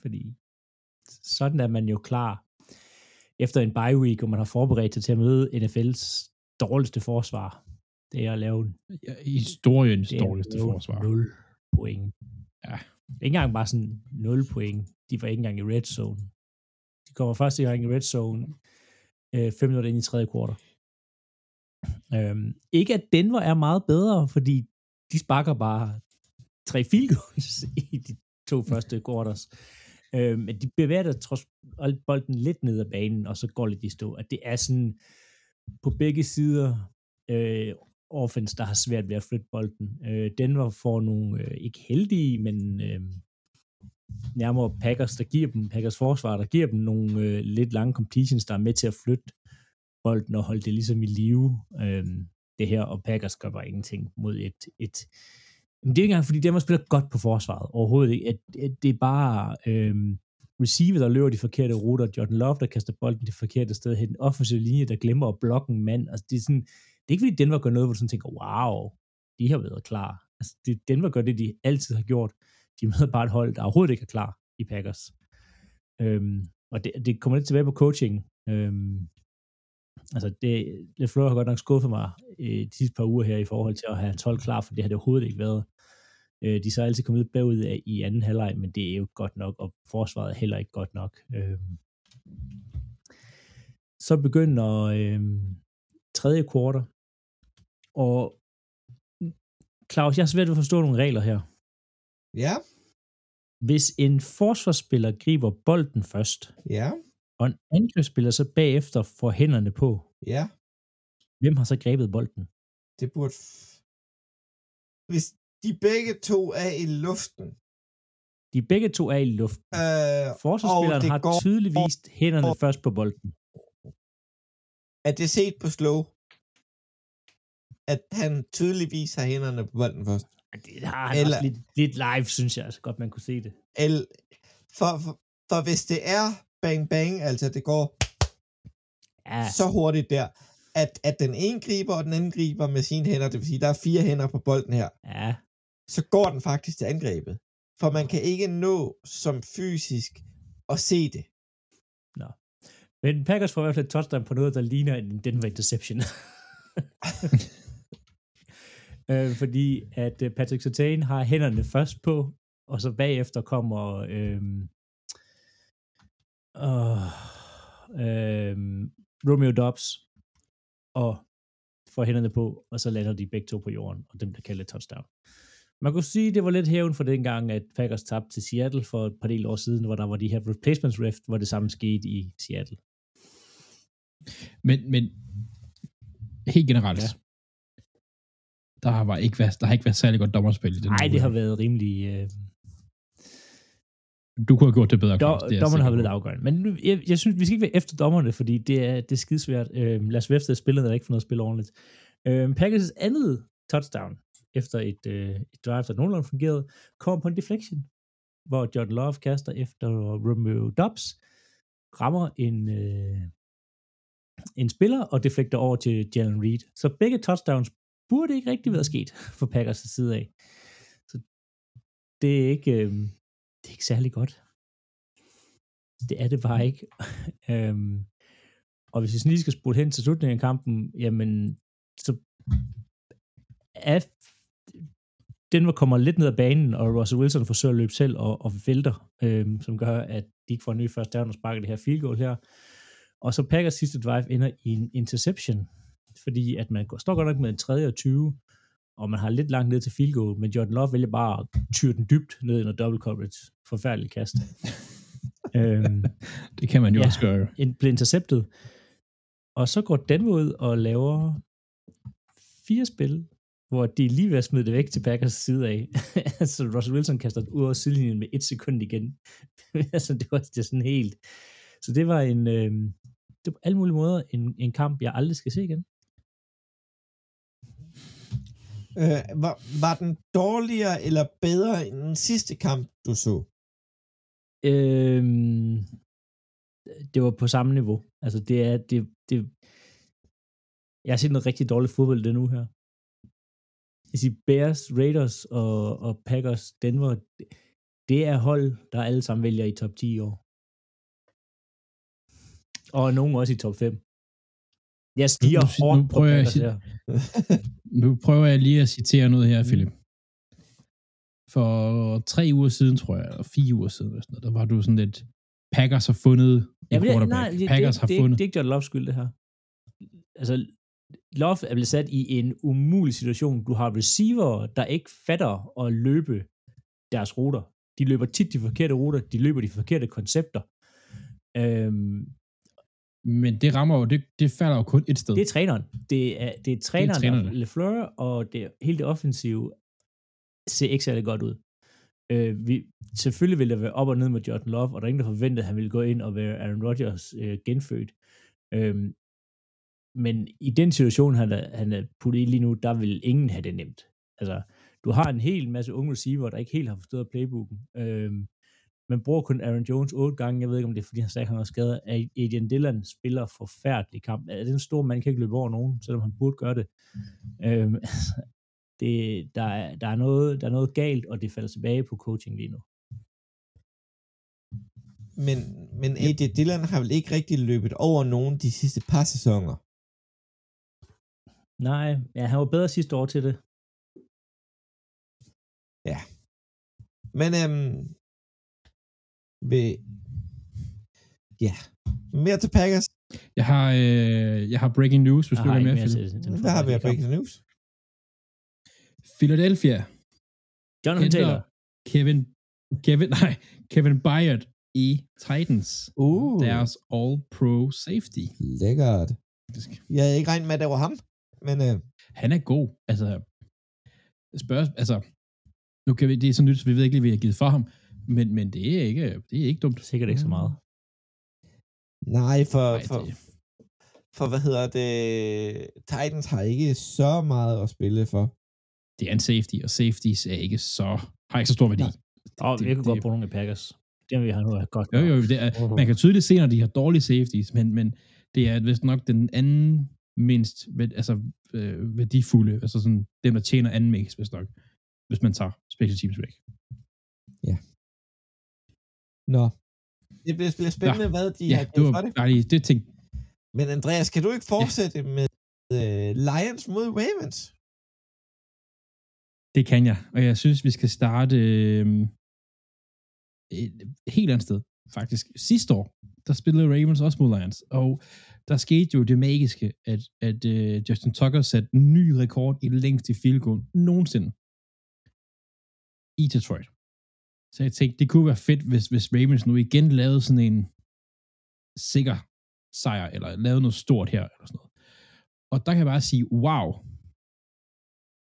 Fordi sådan er man jo klar efter en bye week, og man har forberedt sig til at møde NFL's dårligste forsvar. Det er at lave Ja, Historiens dårligste forsvar. 0 point. Ja. Ikke engang bare sådan 0 point. De var ikke engang i red zone. De kommer første gang i red zone øh, 5 minutter ind i tredje kvartal. Øhm, ikke at Denver er meget bedre, fordi de sparker bare tre field goals i de to første quarters. Øhm, men de bevæger der trods alt bolden lidt ned ad banen, og så går lidt i stå. At det er sådan på begge sider øh, offense, der har svært ved at flytte bolden. Øh, Denver får nogle, øh, ikke heldige, men øh, nærmere Packers, der giver dem, Packers forsvar, der giver dem nogle øh, lidt lange completions, der er med til at flytte bolden og holde det ligesom i live, øh, det her, og Packers gør bare ingenting mod et, et men det er ikke engang, fordi Denver spiller godt på forsvaret, overhovedet ikke. At, at det er bare øh, receiver, der løber de forkerte ruter, Jordan Love, der kaster bolden det forkerte sted hen, den offensive linje, der glemmer at blokke en mand. Altså, det er sådan, det er ikke fordi Denver gør noget, hvor du sådan tænker, wow, de har været klar. Altså, det, Denver gør det, de altid har gjort. De møder bare et hold, der overhovedet ikke er klar i Packers. Øhm, og det, det kommer lidt tilbage på coaching. Øhm, altså, det, LeFleur har godt nok skuffet mig øh, de sidste par uger her i forhold til at have hans hold klar, for det har det overhovedet ikke været. Øh, de er så altid kommet lidt bagud af i anden halvleg, men det er jo godt nok, og forsvaret er heller ikke godt nok. Øhm, så begynder øh, tredje kvartal, og Claus, jeg har svært ved at forstå nogle regler her. Ja, Hvis en forsvarsspiller griber bolden først, ja, og en angrebsspiller så bagefter får hænderne på, ja. hvem har så grebet bolden? Det burde... f- Hvis de begge to er i luften, De begge to er i luften. øh, Forsvarsspilleren har går- tydeligvis hænderne først på bolden. er det set på slow, at han tydeligvis har hænderne på bolden først. Det har han Eller- også lidt, lidt live, synes jeg altså godt, man kunne se det. El, for, for, for hvis det er bang bang, altså det går Ja, så hurtigt der, at, at den ene griber, og den anden griber med sine hænder, det vil sige, der er fire hænder på bolden her, ja, så går den faktisk til angrebet. For man kan ikke nå som fysisk at se det. men Packers får i hvert fald et touchdown på noget, der ligner en Denver interception. øh, fordi at øh, Patrick Sertain har hænderne først på, og så bagefter kommer øh, øh, øh, Romeo Dobbs og får hænderne på, og så lander de begge to på jorden, og dem bliver kaldt et touchdown. Man kunne sige, det var lidt hævn for dengang, at Packers tabte til Seattle for et par del år siden, hvor der var de her replacements rift, hvor det samme skete i Seattle. Men, men helt generelt, Ja. Der, har bare ikke været, der har ikke været særlig godt dommerspil i den Nej, det har været rimelig... Øh, Du kunne have gjort det bedre, dom, Claus. det er dommerne har været lidt afgørende. Men nu, jeg, jeg synes, vi skal ikke være efter dommerne, fordi det er, det er skidesvært. Øh, Lars Vefsted spillede der ikke for noget at spille ordentligt. Øh, Packers' andet touchdown, efter et, øh, et drive, der nogenlunde fungerede, kom på en deflection, hvor John Love kaster efter Romeo Dobbs, rammer en, øh, en spiller og deflekter over til Jalen Reed. Så begge touchdowns burde ikke rigtig være sket for Packers side af. Så det er ikke, øh, det er ikke særlig godt. Det er det bare ikke. øhm, og hvis vi sådan lige skal spole hen til slutningen af kampen, jamen, så er Denver kommer lidt ned ad banen, og Russell Wilson forsøger at løbe selv og, og vælter, øhm, som gør, at de ikke får en ny første down og sparker det her field goal her. Og så Packers sidste drive ender i en interception, fordi at man står godt nok med en 3. og 20, og man har lidt langt ned til field goal, men Jordan Love vælger bare at tyre den dybt ned under double coverage. Forfærdelig kast. øhm, Det kan man jo Ja. også gøre. en, blev interceptet. Og så går Denver ud og laver fire spil, hvor de lige ved at smide det væk til Packers side af. altså Russell Wilson kaster ud over sidelinjen med et sekund igen. altså det var, det sådan helt... Så det var en... Øh, det var på alle mulige måder en, en kamp, jeg aldrig skal se igen. Øh, var, var den dårligere eller bedre end den sidste kamp, du så? Øhm, det var på samme niveau. Altså det er, det, det, Jeg har set noget rigtig dårligt fodbold den nu her. Jeg siger, Bears, Raiders og, og Packers, Denver, det- det er hold, der alle sammen vælger i top 10 i år. Og nogen også i top 5. Jeg stiger Nu- nu- nu hårdt på prøver jeg her. Nu prøver jeg lige at citere noget her, Mm. Philip. For tre uger siden, tror jeg, eller fire uger siden, eller sådan noget, der var du sådan lidt, Packers har fundet en Jamen, det, quarterback. nej, det, Packers det, har det, det, fundet... det er ikke John Loves skyld, det her. Altså, Love er blevet sat i en umulig situation. Du har receiver, der ikke fatter at løbe deres ruter. De løber tit de forkerte ruter, de løber de forkerte koncepter. Øhm, Men det rammer jo, det, det falder jo kun et sted. det er træneren. Det er, det er træneren, det er trænerne. LeFleur, og det, hele det offensive ser ikke særlig godt ud. Øh, vi, selvfølgelig vil der være op og ned med Jordan Love, og der er ingen, der forventede, at han ville gå ind og være Aaron Rodgers øh, genfødt. Øhm, men i den situation, han er, han er puttet i lige nu, der vil ingen have det nemt. Altså, du har en hel masse unge receiver, der ikke helt har forstået playbooken. Øhm, man bruger kun Aaron Jones otte gange. Jeg ved ikke, om det er, fordi han sagde, han var skadet. Adrian Dillon spiller forfærdelig kamp. Er det en stor mand, kan ikke løbe over nogen, selvom han burde gøre det. Øhm, det der, er, der, er noget, der er noget galt, og det falder tilbage på coaching lige nu. Men, men AJ Dillon har vel ikke rigtig løbet over nogen de sidste par sæsoner. Nej, ja, han var bedre sidste år til det. Men øhm, ved, ja, mere til Packers. Jeg har, øh, jeg har breaking news, hvis du vil med, mere til den Hvad har vi af breaking news? Philadelphia Jonathan Taylor. Kevin, Kevin, nej, Kevin Byard i Titans. Uh, Deres all-pro safety. lækkert. faktisk. Jeg havde ikke regnet med, at det var ham, men øh, Han er god. Altså, spørg, altså, nu kan vi, det er så nyt, så vi ved ikke lige, hvad jeg har givet for ham, men, men det er ikke, det er ikke dumt. Sikkert ikke så meget. nej, for, Nej, for, for hvad hedder det, Titans har ikke så meget at spille for. Det er en safety, og safeties er ikke så, har ikke så stor værdi. Og det- vi kan godt det- bruge nogle af Packers. Det har vi har nu godt. Jo, jo, det er, man kan tydeligt se, når de har dårlige safeties, men, men det er vist nok den anden mindst altså, øh, værdifulde, altså sådan dem, der tjener anden mest, vist nok, hvis man tager special teams væk. Nå. Det bliver, bliver spændende, ja. hvad de Ja, har var for det. lige det ting. Men Andreas, kan du ikke fortsætte ja. med øh, Lions mod Ravens? Det kan jeg, og jeg synes, vi skal starte øh, et helt andet sted, faktisk. Sidste år, der spillede Ravens også mod Lions, og der skete jo det magiske, at, at øh, Justin Tucker satte en ny rekord i længste field goal nogensinde i Detroit. Så jeg tænkte, det kunne være fedt, hvis, hvis Ravens nu igen lavede sådan en sikker sejr, eller lavede noget stort her, eller sådan noget. Og der kan jeg bare sige, wow,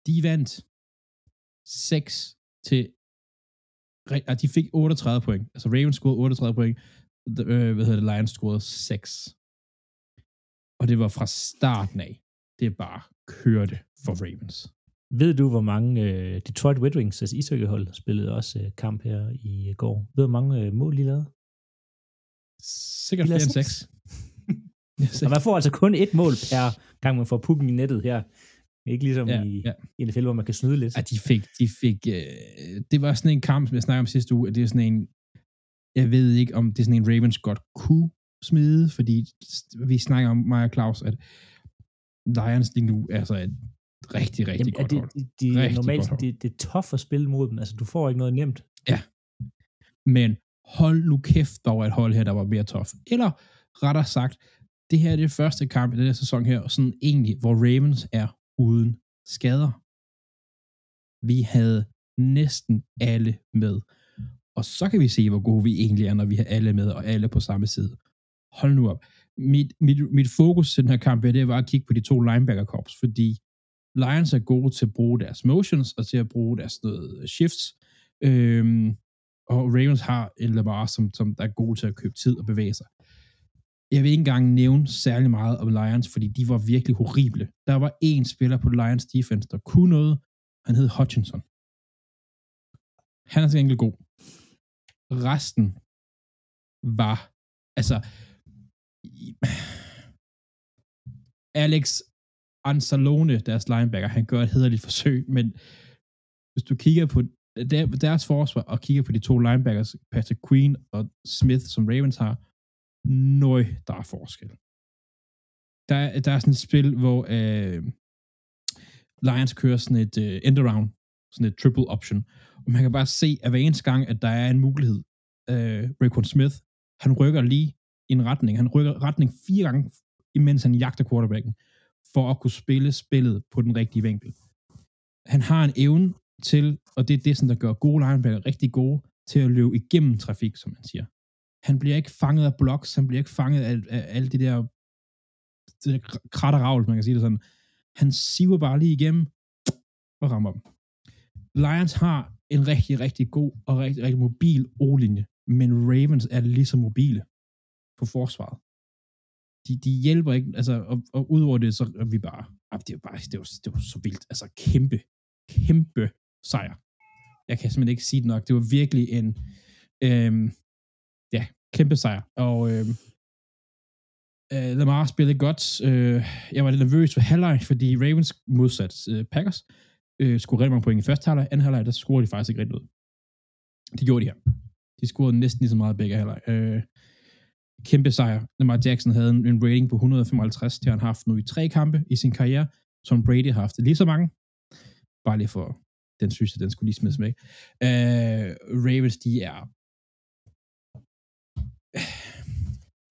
de vandt 6 til re- de fik 38 point. Altså Ravens scorede 38 point. The- Øh, hvad hedder det? Lions scorede 6. Og det var fra starten af. Det bare kørte for Ravens. Ved du, hvor mange uh, Detroit Red Wings, altså ishockeyhold, spillede også uh, kamp her i uh, går? Ved du, hvor mange uh, mål de lavede? Sikkert flere end 6. seks. Og man får altså kun et mål per gang, man får pukken i nettet her. Ikke ligesom Ja, i, ja. NFL, hvor man kan snyde lidt. Ja, de fik, de fik, øh, det var sådan en kamp, som jeg snakkede om sidste uge, at det er sådan en, jeg ved ikke, om det er sådan en Ravens godt kunne smide, fordi vi snakker om Maja Claus, at Lions lige nu så et rigtig, rigtig Jamen, er godt det, hold. de, de, Rigtig normalt, godt hold. det, det er tough at spille mod dem. Altså, du får ikke noget nemt. Men hold nu kæft, der var et hold her, der var mere tough. Eller rettere sagt, det her er det første kamp i den her sæson her, og sådan egentlig, hvor Ravens er uden skader. Vi havde næsten alle med. Og så kan vi se, hvor gode vi egentlig er, når vi har alle med, og alle på samme side. Hold nu op. Mit, mit, mit fokus til den her kamp, det var at kigge på de to linebacker-korps, fordi Lions er gode til at bruge deres motions, og til at bruge deres noget øh, shifts. Øhm, og Ravens har en Lamar, som, som der er god til at købe tid og bevæge sig. Jeg vil ikke engang nævne særlig meget om Lions, fordi de var virkelig horrible. Der var én spiller på Lions defense, der kunne noget. Han hed Hutchinson. Han er til gengæld god. Resten var, altså, Alex Anzalone, deres linebacker, han gør et hederligt forsøg, men hvis du kigger på deres forsvar og kigger på de to linebackers, Patrick Queen og Smith, som Ravens har, nøj, der er forskel. Der, er- der er sådan et spil, hvor øh, Lions kører sådan et øh, end around, sådan et triple option, og man kan bare se, at hver eneste gang, at der er en mulighed, øh, Raekwon Smith, han rykker lige i en retning. Han rykker retning fire gange, imens han jagter quarterbacken, for at kunne spille spillet på den rigtige vinkel. Han har en evne til, og det er det, som der gør gode linebacker rigtig gode, til at løbe igennem trafik, som man siger. Han bliver ikke fanget af blocks, han bliver ikke fanget af, af alle de der, det der kr- ravl, man kan sige det sådan. Han siver bare lige igennem og rammer dem. Lions har en rigtig, rigtig god og rigtig, rigtig mobil O-linje, men Ravens er lige så mobile på forsvaret. De, de hjælper ikke, altså, og, og udover det, så er vi bare, ah, det var bare, det var, det var så vildt, altså kæmpe, kæmpe sejr. Jeg kan simpelthen ikke sige det nok. Det var virkelig en, øhm, ja, kæmpe sejr. Og øhm, øh, Lamar spillede godt. Øh, jeg var lidt nervøs for halvleg, fordi Ravens modsat øh, Packers øh, scorede rigtig mange point i første halvleg. Anden halvleg, der scorede de faktisk ikke rigtig noget. Det gjorde de her. De scorede næsten lige så meget begge halvleg. Øh, kæmpe sejr. Lamar Jackson havde en, en rating på 155, det har han haft nu i tre kampe i sin karriere, som Brady har haft lige så mange. Bare lige for den synes jeg, den skulle lige smides med. Øh, Ravens, de er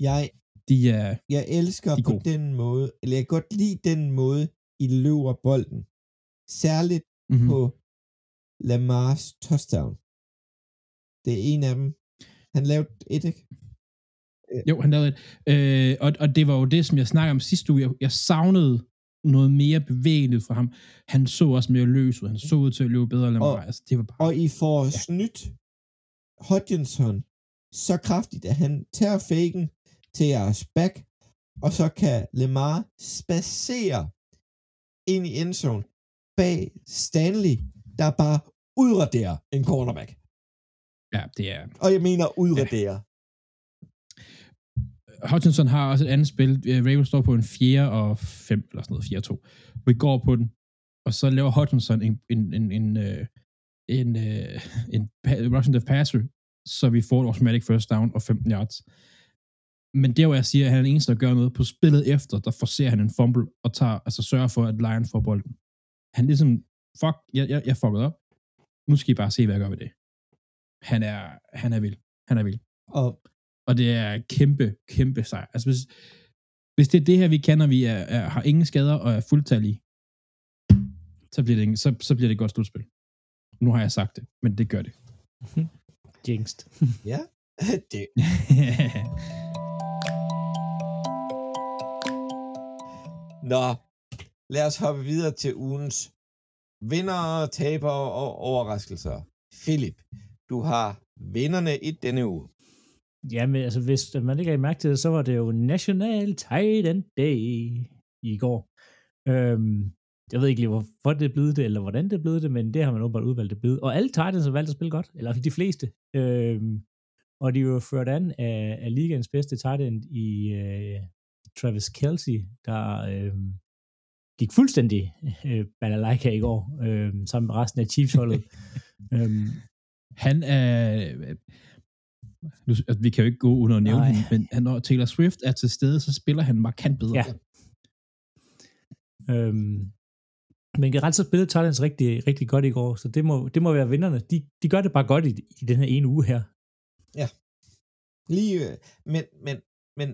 Jeg, de er jeg elsker De er på gode. den måde, eller jeg kan godt lide den måde, I løber bolden. Særligt mm-hmm. på Lamars touchdown. Det er en af dem. Han lavede et, ikke? Jo, han lavede et. Øh, og, og det var jo det, som jeg snakkede om sidste uge. Jeg, jeg savnede noget mere bevægeligt fra ham. Han så også mere løs ud. Han så ud til at løbe bedre end mig. Og- Altså, det var bare... Og I får ja. snydt Hodgkinson så kraftigt, at han tager faken til jeres back, og så kan Lemar spacere ind i endzone bag Stanley, der bare udraderer en cornerback. Ja, det er... Og jeg mener udraderer. Hutchinson har også et andet spil. Øh, Ravens står på en 4 og 5, eller sådan noget, 4 og 2. Vi går på den, og så laver Hutchinson en, en, en, en, øh, en, øh, en, en Russian rushing the passer, så vi får et automatic first down og 15 yards. Men der, hvor jeg siger, at han er den eneste, der gør noget på spillet efter, der forser han en fumble og tager, altså sørger for, at Lion får bolden. Han er ligesom, fuck, jeg, jeg, jeg fucked op. Nu skal I bare se, hvad jeg gør ved det. Han er, han er vild. Han er vild. Og og det er kæmpe, kæmpe sejr. Altså hvis, hvis det er det her, vi kender, vi er, er, har ingen skader og er fuldtallige, så bliver det, så, så bliver det et godt slutspil. Nu har jeg sagt det, men det gør det. Jinxed. ja, det, Nå, lad os hoppe videre til ugens vinder, taber og overraskelser. Philip, du har vinderne i denne uge. Ja, men altså, hvis man ikke har mærke til det, så var det jo National Titan Day i går. Øhm, jeg ved ikke lige, hvorfor det er blevet det, eller hvordan det er blevet det, men det har man åbenbart udvalgt det blevet. Og alle Titans har valgt at spille godt, eller de fleste. Øhm, og de er jo ført an af, af ligaens bedste Titan i øh, Travis Kelsey, der øh, gik fuldstændig øh, balalaika i går, øh, sammen med resten af Chiefs-holdet. øhm, Han er... Nu, altså, vi kan jo ikke gå under at nævne Nej. ham, men når Taylor Swift er til stede, så spiller han markant bedre. Ja. Øhm, men generelt så spillede Titans rigtig, rigtig godt i går, så det må, det må være vinderne. De, de gør det bare godt i, i den her ene uge her. Lige, øh, men, men, men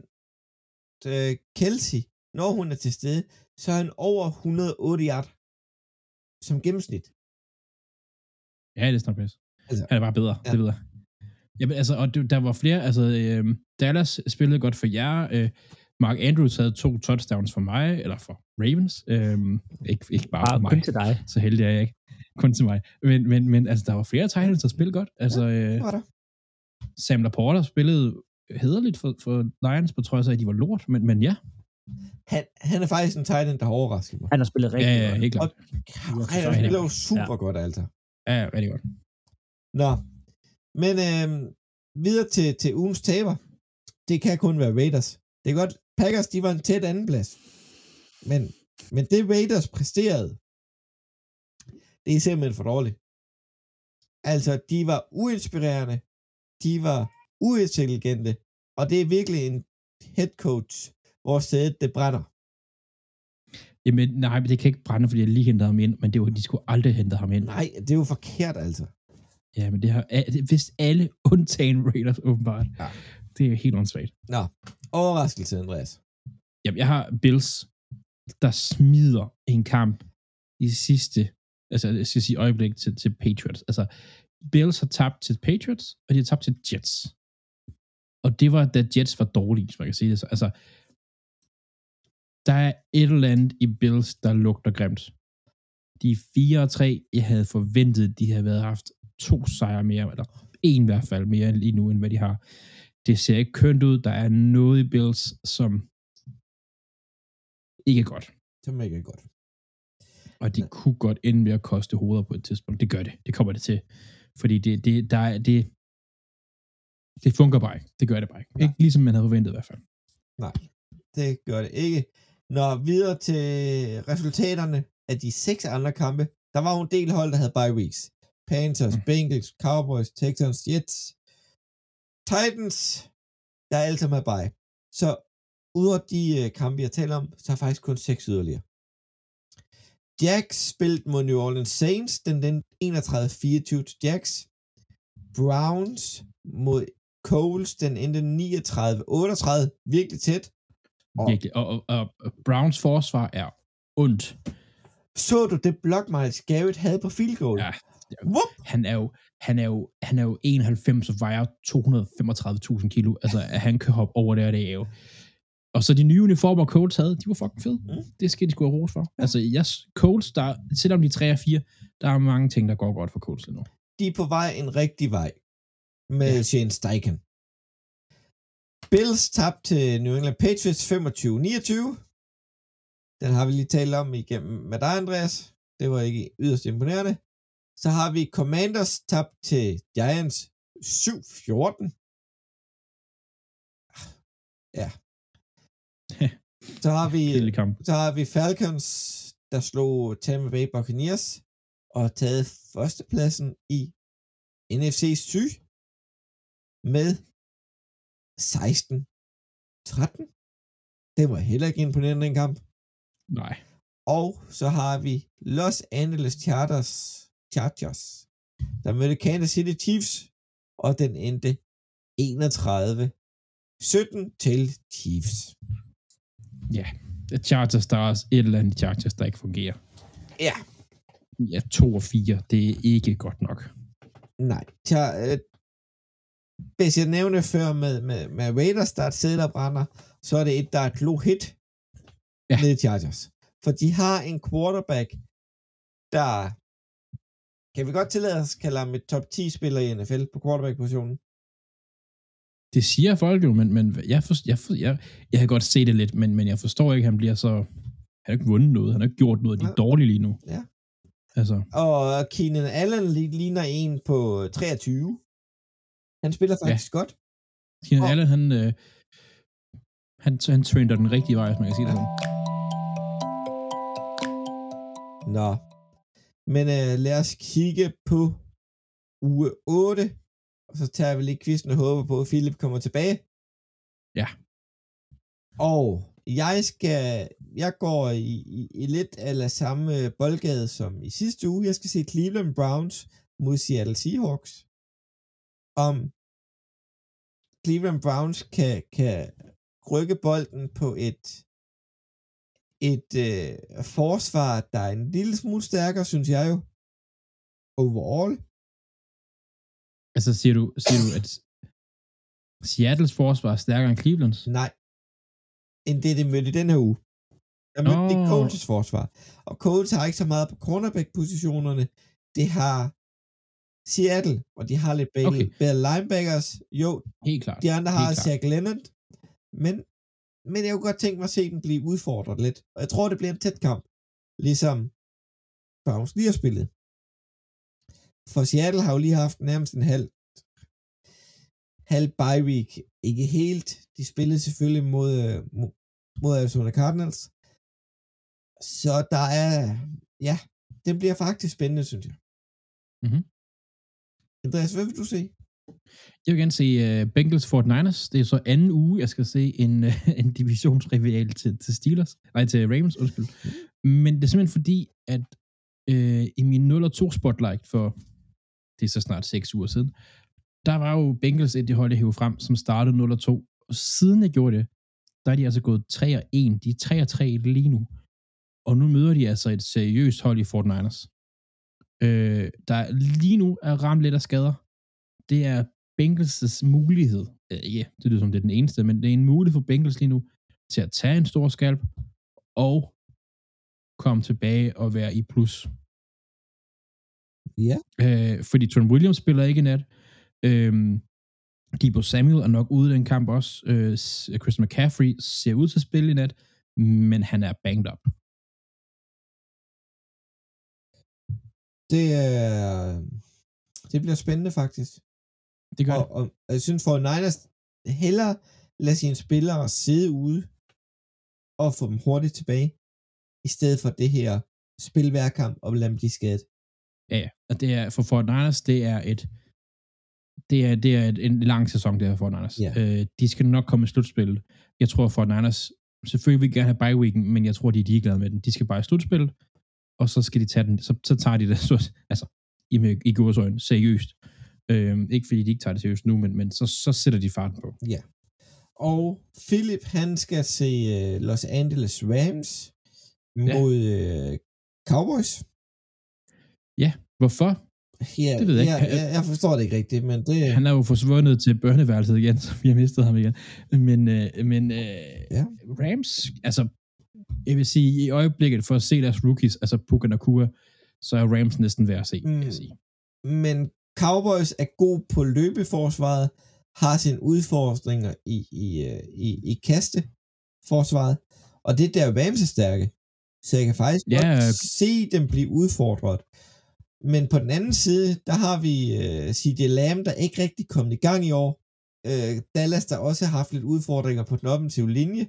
øh, Kelsey, når hun er til stede, så er han over 108 yard som gennemsnit. Ja, det er snart bedst. Altså, Han er bare bedre, ja. ja. det ved jeg. Jamen, altså, og det, der var flere, altså, øh, Dallas spillede godt for jer, øh, Mark Andrews havde to touchdowns for mig, eller for Ravens, øh, ikke, ikke bare, Bare for mig, kun til dig. så heldig er jeg ikke, kun til mig, men, men, men altså, der var flere Titans, der spillede godt, altså, øh, det var der. Sam Laporta spillede hederligt for, for Lions, på trods af, at de var lort, men, men ja, Han, han er faktisk en tight end, der har overrasket mig. Han har spillet ja, rigtig ja, godt. helt klart. Han så er spiller det- jo super godt, altså. Ja, ja, rigtig godt. Nå, men øh, videre til, til ugens taber. Det kan kun være Raiders. Det er godt, Packers, de var en tæt anden plads. Men Men det Raiders præsterede, det er simpelthen for dårligt. Altså, de var uinspirerende, de var uintelligente, og det er virkelig en head coach, hvor sædet det brænder. Jamen, nej, men det kan ikke brænde, fordi jeg lige hentede ham ind, men det var, de skulle aldrig hente ham ind. Nej, det er jo forkert altså. Ja, men det har vist alle undtagen Raiders åbenbart. Ja. Det er helt åndssvagt. Nå, overraskelse, Andreas. Jamen, jeg har Bills, der smider en kamp i sidste, altså jeg skal sige øjeblik til, til Patriots. Altså, Bills har tabt til Patriots, og de har tabt til Jets. Og det var, da Jets var dårlige, hvis man kan sige det så. Altså, der er et eller andet i Bills, der lugter grimt. De er 4 og 3. Jeg havde forventet, de havde været haft to sejre mere, eller en i hvert fald mere lige nu, end hvad de har. Det ser ikke kønt ud. Der er noget i Bills, som ikke er godt. Som ikke er godt. Og det kunne godt ende med at koste hoveder på et tidspunkt. Det gør det. Det kommer det til. Fordi det, det, der er, det, det fungerer bare ikke. Det gør det bare ikke. Nej. Ikke ligesom man havde forventet i hvert fald. Nej, det gør det ikke. Når videre til resultaterne af de seks andre kampe, der var jo en del hold, der havde bye weeks. Panthers, Mm. Bengals, Cowboys, Texans, Jets, Titans, der er alle sammen med bye. Så ud af de øh, kampe, jeg taler om, så er faktisk kun seks yderligere. Jacks spillede mod New Orleans Saints, den, den 31-24 til Jacks. Browns mod Coles, den endte 39-38, virkelig tæt. Og- Virkelig. Og, og, og, og Browns forsvar er ondt. Så du det block Miles Garrett havde på field goal? Ja. Whoop! Han er jo, han er jo, han er jo 91 og vejer 235.000 kilo. Altså, at han kan hoppe over der, det er jo. Og så de nye uniformer, Colts havde, de var fucking fede. Mm. Det skal de sgu have ros for. Altså, yes, Colts, der, selvom de er 3 og 4, der er mange ting, der går godt for lige nu. De er på vej en rigtig vej med Ja. ja. Shane Steichen. Bills tabte til New England Patriots 25-29. Den har vi lige talt om igennem med dig, Andreas. Det var ikke yderst imponerende. Så har vi Commanders tabt til Giants 7-14. Ja. Så har vi. Så har vi Falcons, der slog Tampa Bay Buccaneers og har taget førstepladsen i NFC Syd med 16-13. Det var heller ikke imponerende en kamp. Nej. Og så har vi Los Angeles Chargers, Chargers der mødte Kansas City Chiefs, og den endte 31-17 til Chiefs. Chargers, der er også et eller andet Chargers, der ikke fungerer. Ja. Ja, 2 og 4, det er ikke godt nok. Nej. Tja, øh, hvis jeg nævnte før med, med, med Raiders, der er et sæde, der brænder, så er det et, der er et low hit Ja. ned i Chargers. For de har en quarterback, der kan vi godt tillade os at kalde ham et top 10 spiller i NFL på quarterback-positionen. Det siger folk jo, men, men jeg, for, jeg, for, jeg, jeg kan godt se det lidt, men, men jeg forstår ikke, at han bliver så... Han har ikke vundet noget, han har ikke gjort noget, de er dårlige lige nu. Ja. Altså, Og Keenan Allen li- ligner en på 23. Han spiller faktisk ja. godt. Keenan Og- Allen, han, øh, han, han trender den rigtige vej, hvis man kan sige det sådan. Nå. Men øh, lad os kigge på uge 8. Og så tager vi lige quizzen og håber på, at Philip kommer tilbage. Ja. Og jeg skal, jeg går i, i, i lidt eller samme boldgade som i sidste uge. Jeg skal se Cleveland Browns mod Seattle Seahawks. Om Cleveland Browns kan, kan rykke bolden på et et øh, forsvar, der er en lille smule stærkere, synes jeg jo. Overall. Altså, siger du, siger du at Seattles forsvar er stærkere end Clevelands? Nej. End det, de mødte i den her uge. Der mødte de Nå. Colts forsvar. Og Colts har ikke så meget på cornerback-positionerne. Det har Seattle, og de har lidt bedre, Okay. bedre linebackers. Jo, Helt klart. de andre har. Zach Leonard. Men, men jeg kunne godt tænke mig at se den blive udfordret lidt. Og jeg tror, det bliver en tæt kamp. Ligesom Browns lige har spillet. For Seattle har jo lige haft nærmest en halv halv bye week. Ikke helt. De spillede selvfølgelig mod, øh, mod, Arizona Cardinals. Så der er, ja, det bliver faktisk spændende, synes jeg. Mhm. Andreas, hvad vil du se? Jeg vil gerne se uh, øh, Bengals 49ers. Det er så anden uge, jeg skal se en, uh, en divisionsrival til, til Steelers. Nej, til Ravens, undskyld. Men det er simpelthen fordi, at uh, i min 0 2 spotlight for, det er så snart 6 uger siden, der var jo Bengals et det hold, jeg hævde frem, som startede 0 2. Og siden jeg gjorde det, der er de altså gået 3 og 1. De er 3 og 3 lige nu. Og nu møder de altså et seriøst hold i 49ers. Øh, der lige nu er ramt lidt af skader. Det er Bengals' mulighed. Ja, det lyder som det er den eneste, men det er en mulighed for Bengals lige nu til at tage en stor skalp og komme tilbage og være i plus. Ja. Øh, fordi Tron Williams spiller ikke i nat. Øh, Debo Samuel er nok ude i den kamp også. Øh, Chris McCaffrey ser ud til at spille i nat, men han er banged up. Det, er, det bliver spændende faktisk. Det gør og, det. og, og jeg synes for Niners hellere lade sine spillere sidde ude og få dem hurtigt tilbage, i stedet for det her spil hver kamp og lade dem blive skadet. Ja, ja. Og det er, for Fort Niners, det er et det er, det er et, en lang sæson, det her for Niners. Ja. Øh, de skal nok komme i slutspillet. Jeg tror, for Niners, selvfølgelig vil gerne have bye weeken, men jeg tror, de er ligeglade med den. De skal bare i slutspillet, og så skal de tage den, så, så tager de det, så, altså, i, i gåsøjne, seriøst. Øh, ikke fordi de ikke tager det seriøst nu, men, men så, så sætter de farten på. Ja. Og Philip, han skal se uh, Los Angeles Rams mod uh, Cowboys. Ja, hvorfor? Ja, Det ved jeg ja, ikke. jeg, jeg forstår det ikke rigtigt, men det... Han er jo forsvundet til børneværelset igen, så vi har mistet ham igen. Men, øh, men øh, Ja. Rams, altså, jeg vil sige, i øjeblikket, for at se deres rookies, altså Puka Nakua, så er Rams næsten værd at se, mm. vil jeg Mm. sige. Men Cowboys er god på løbeforsvaret, har sine udfordringer i, i, øh, i, i kasteforsvaret, og det er der Rams er stærke. Så jeg kan faktisk Ja, godt øh. se dem blive udfordret. Men på den anden side, der har vi uh, CJ Lamb, der ikke rigtig kommet i gang i år. Uh, Dallas, der også har haft lidt udfordringer på den offensive linje,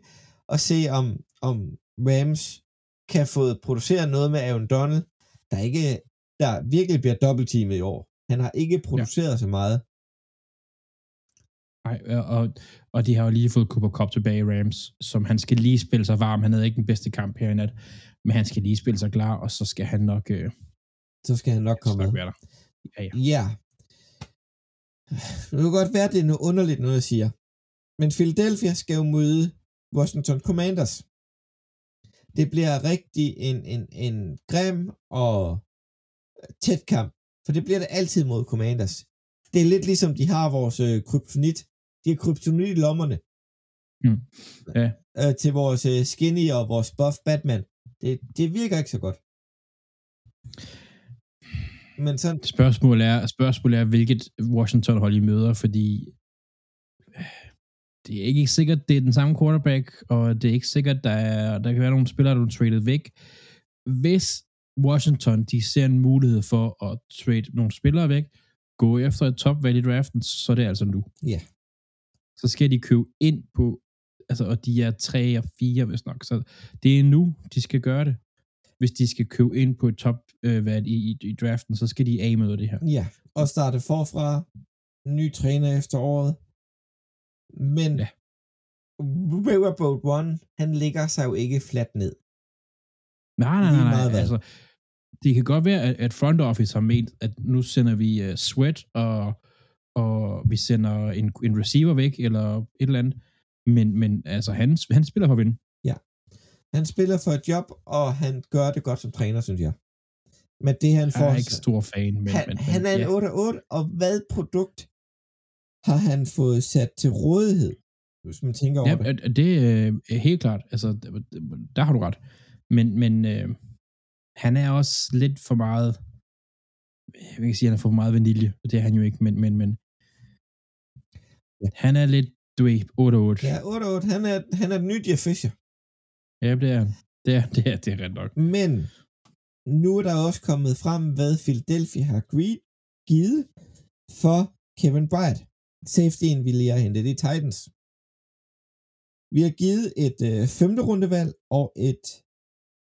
og se om, om Rams kan få produceret noget med Aaron Donald, der ikke der virkelig bliver dobbeltteamet i år. Han har ikke produceret ja. så meget. Nej, og, og de har jo lige fået Cooper Cup tilbage i Rams, som han skal lige spille sig varm. Han havde ikke den bedste kamp her i nat, men han skal lige spille sig klar, og så skal han nok, øh, Så skal han nok komme nok med. være der. Ja, ja. Ja. Det kan godt være, at det er noget underligt noget, jeg siger. Men Philadelphia skal jo møde Washington Commanders. Det bliver rigtig en, en, en grim og tæt kamp. For det bliver det altid mod Commanders. Det er lidt ligesom, de har vores øh, kryptonit. De har kryptonit i lommerne. Mm. Ja. Øh, til vores øh, skinny og vores buff Batman. Det, det virker ikke så godt. Men sådan, Spørgsmålet er, spørgsmålet er, hvilket Washington-hold I møder, fordi øh, det er ikke sikkert, det er den samme quarterback, og det er ikke sikkert, der, er, der kan være nogle spillere, der er traded væk. Hvis Washington, de ser en mulighed for at trade nogle spillere væk, gå efter et top value i draften, så er det altså nu. Ja. Så skal de købe ind på, altså, og de er 3 og 4, hvis nok, så det er nu, de skal gøre det. Hvis de skal købe ind på et top øh, valg i, i, i draften, så skal de af med det her. Ja, og starte forfra. Ny træner efter året. Men Ja. Riverboat One, han ligger sig jo ikke fladt ned. Nej, nej, nej, nej. Altså, det kan godt være, at, front office har ment, at nu sender vi uh, Sweat, og, og vi sender en, en receiver væk, eller et eller andet. Men, men altså, han, han spiller for at vinde. Han spiller for et job, og han gør det godt som træner, synes jeg. Men det han Jeg får... er ikke stor fan, men, han, men, han er en ja. 8-8, og hvad produkt har han fået sat til rådighed, hvis man tænker over Ja, det? det øh, er helt klart. Altså, der har du ret. Men, men øh, han er også lidt for meget, jeg ikke sige, han er for meget vanilje, og det er han jo ikke, men, men, men han er lidt, du ved, 8-8. Ja, 8-8, han er, han er den nye Jeff Fisher. ja det er han. Det er, det er, det er ret nok. Men nu er der også kommet frem, hvad Philadelphia har givet for Kevin Bryant. Safetyen vi lige har hentet i Titans. Vi har givet et øh, femte rundevalg og et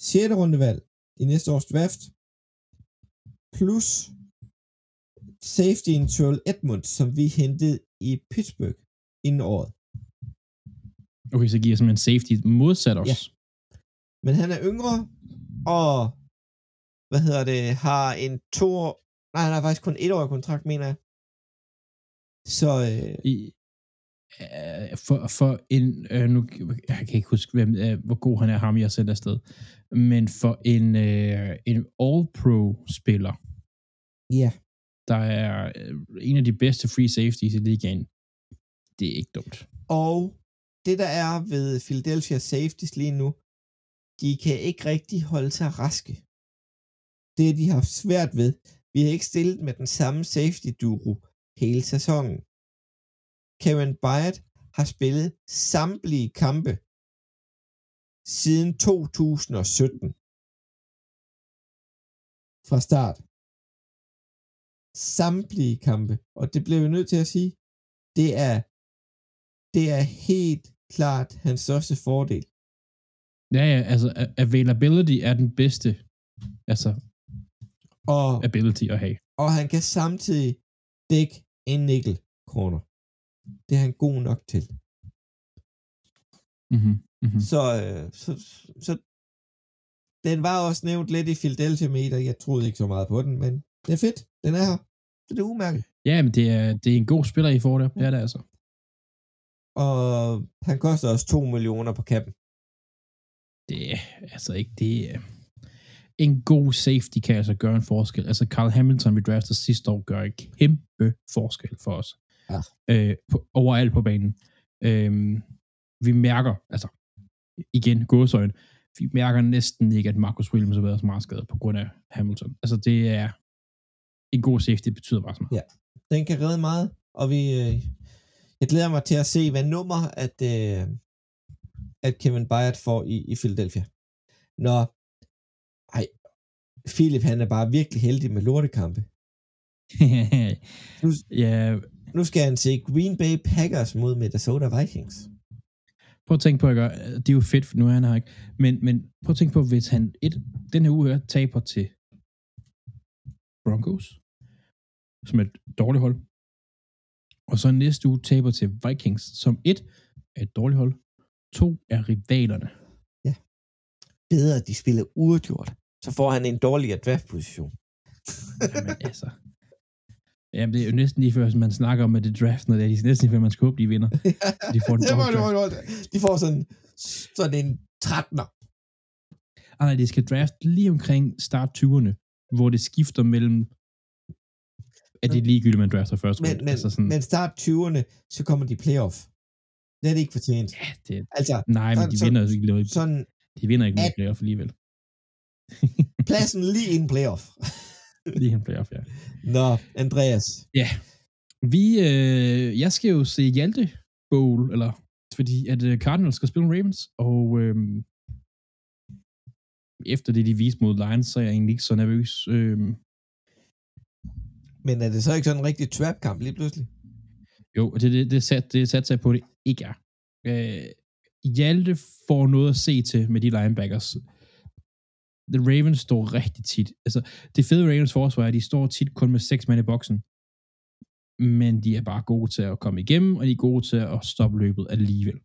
6. rundevalg i næste års draft, plus safety Terrell Edmonds, som vi hentede i Pittsburgh inden året. Okay, så giver simpelthen safety modsat os. Ja. Men han er yngre, og hvad hedder det, har en to år, nej, han har faktisk kun et år kontrakt, mener jeg. Så øh, I, øh, for, for en, øh, nu, jeg kan ikke huske, hvem, øh, hvor god han er, ham jeg sætter afsted, men for en, øh, en All-Pro-spiller, ja, der er øh, en af de bedste free safeties i ligaen, det er ikke dumt. og det der er ved Philadelphia Safeties lige nu, de kan ikke rigtig holde sig raske. Det har de haft svært ved. Vi har ikke stillet med den samme safety duo hele sæsonen. Kevin Byard har spillet samtlige kampe siden 2017. Fra start. Samtlige kampe. Og det bliver vi nødt til at sige. Det er, det er helt klart hans største fordel. Ja, ja, altså availability er den bedste altså Og, ability at have. og han kan samtidig dække en nickel corner. Det er han god nok til. Mm-hmm. Mm-hmm. Så, øh, så, så den var også nævnt lidt i Philadelphia meter. Jeg troede ikke så meget på den, men det er fedt. Den er her. Så det er umærket. Ja, men det er, det er en god spiller, I får der. Det er det altså. Og han koster også 2 millioner på kappen. Det er altså ikke det. er- En god safety kan altså gøre en forskel. Altså Carl Hamilton, vi draftede sidste år, gør en kæmpe forskel for os. Ja. Øh, på, overalt på banen. Øhm, vi mærker, altså igen, gåsøjne, vi mærker næsten ikke, at Marcus Williams har været så meget skadet på grund af Hamilton. Altså det er en god safety betyder bare så meget. Ja. Den kan redde meget, og vi, øh, jeg glæder mig til at se, hvad nummer at, øh, at Kevin Byard får i, i Philadelphia. Nå, ej, Philip han er bare virkelig heldig med lortekampe. ja, Nu skal han se Green Bay Packers mod Minnesota Vikings. Prøv at tænke på, at gøre, det er jo fedt, for nu er han her ikke, men, men prøv at tænke på, hvis han et, den her uge her taber til Broncos, som er et dårligt hold, og så næste uge taber til Vikings, som et er et dårligt hold, to er rivalerne. Bedre, at de spiller uafgjort. Så får han en dårligere draftposition. Jamen altså, Jamen, det er jo næsten lige før, man snakker om, at det draft, når det er næsten lige før, man skal håbe, de vinder. De får en var, de får sådan, sådan en 13'er. Ah, nej, de skal draft lige omkring start 20'erne, hvor det skifter mellem, at det er ligegyldigt, man drafter først. Men, men, altså sådan, men start 20'erne, så kommer de playoff. Det er det ikke fortjent. ja, det, Altså, nej, men de så- vinder ikke noget. sådan De vinder ikke noget at- playoff alligevel. pladsen lige inden playoff. Lige en playoff, ja. Nå, Andreas. Vi, øh, jeg skal jo se Hjalte Bowl, eller fordi at øh, Cardinals skal spille Ravens, og øh, efter det, de viste mod Lions, så er jeg egentlig ikke så nervøs. Øh, Men er det så ikke sådan en rigtig trap-kamp lige pludselig? Jo, det, det, det, sat, det satser jeg på, at det ikke er. Øh, Hjalte får noget at se til med de linebackers. The Ravens står rigtig tit. Altså, det fede Ravens forsvar er, at de står tit kun med seks mand i boksen. Men de er bare gode til at komme igennem, og de er gode til at stoppe løbet alligevel.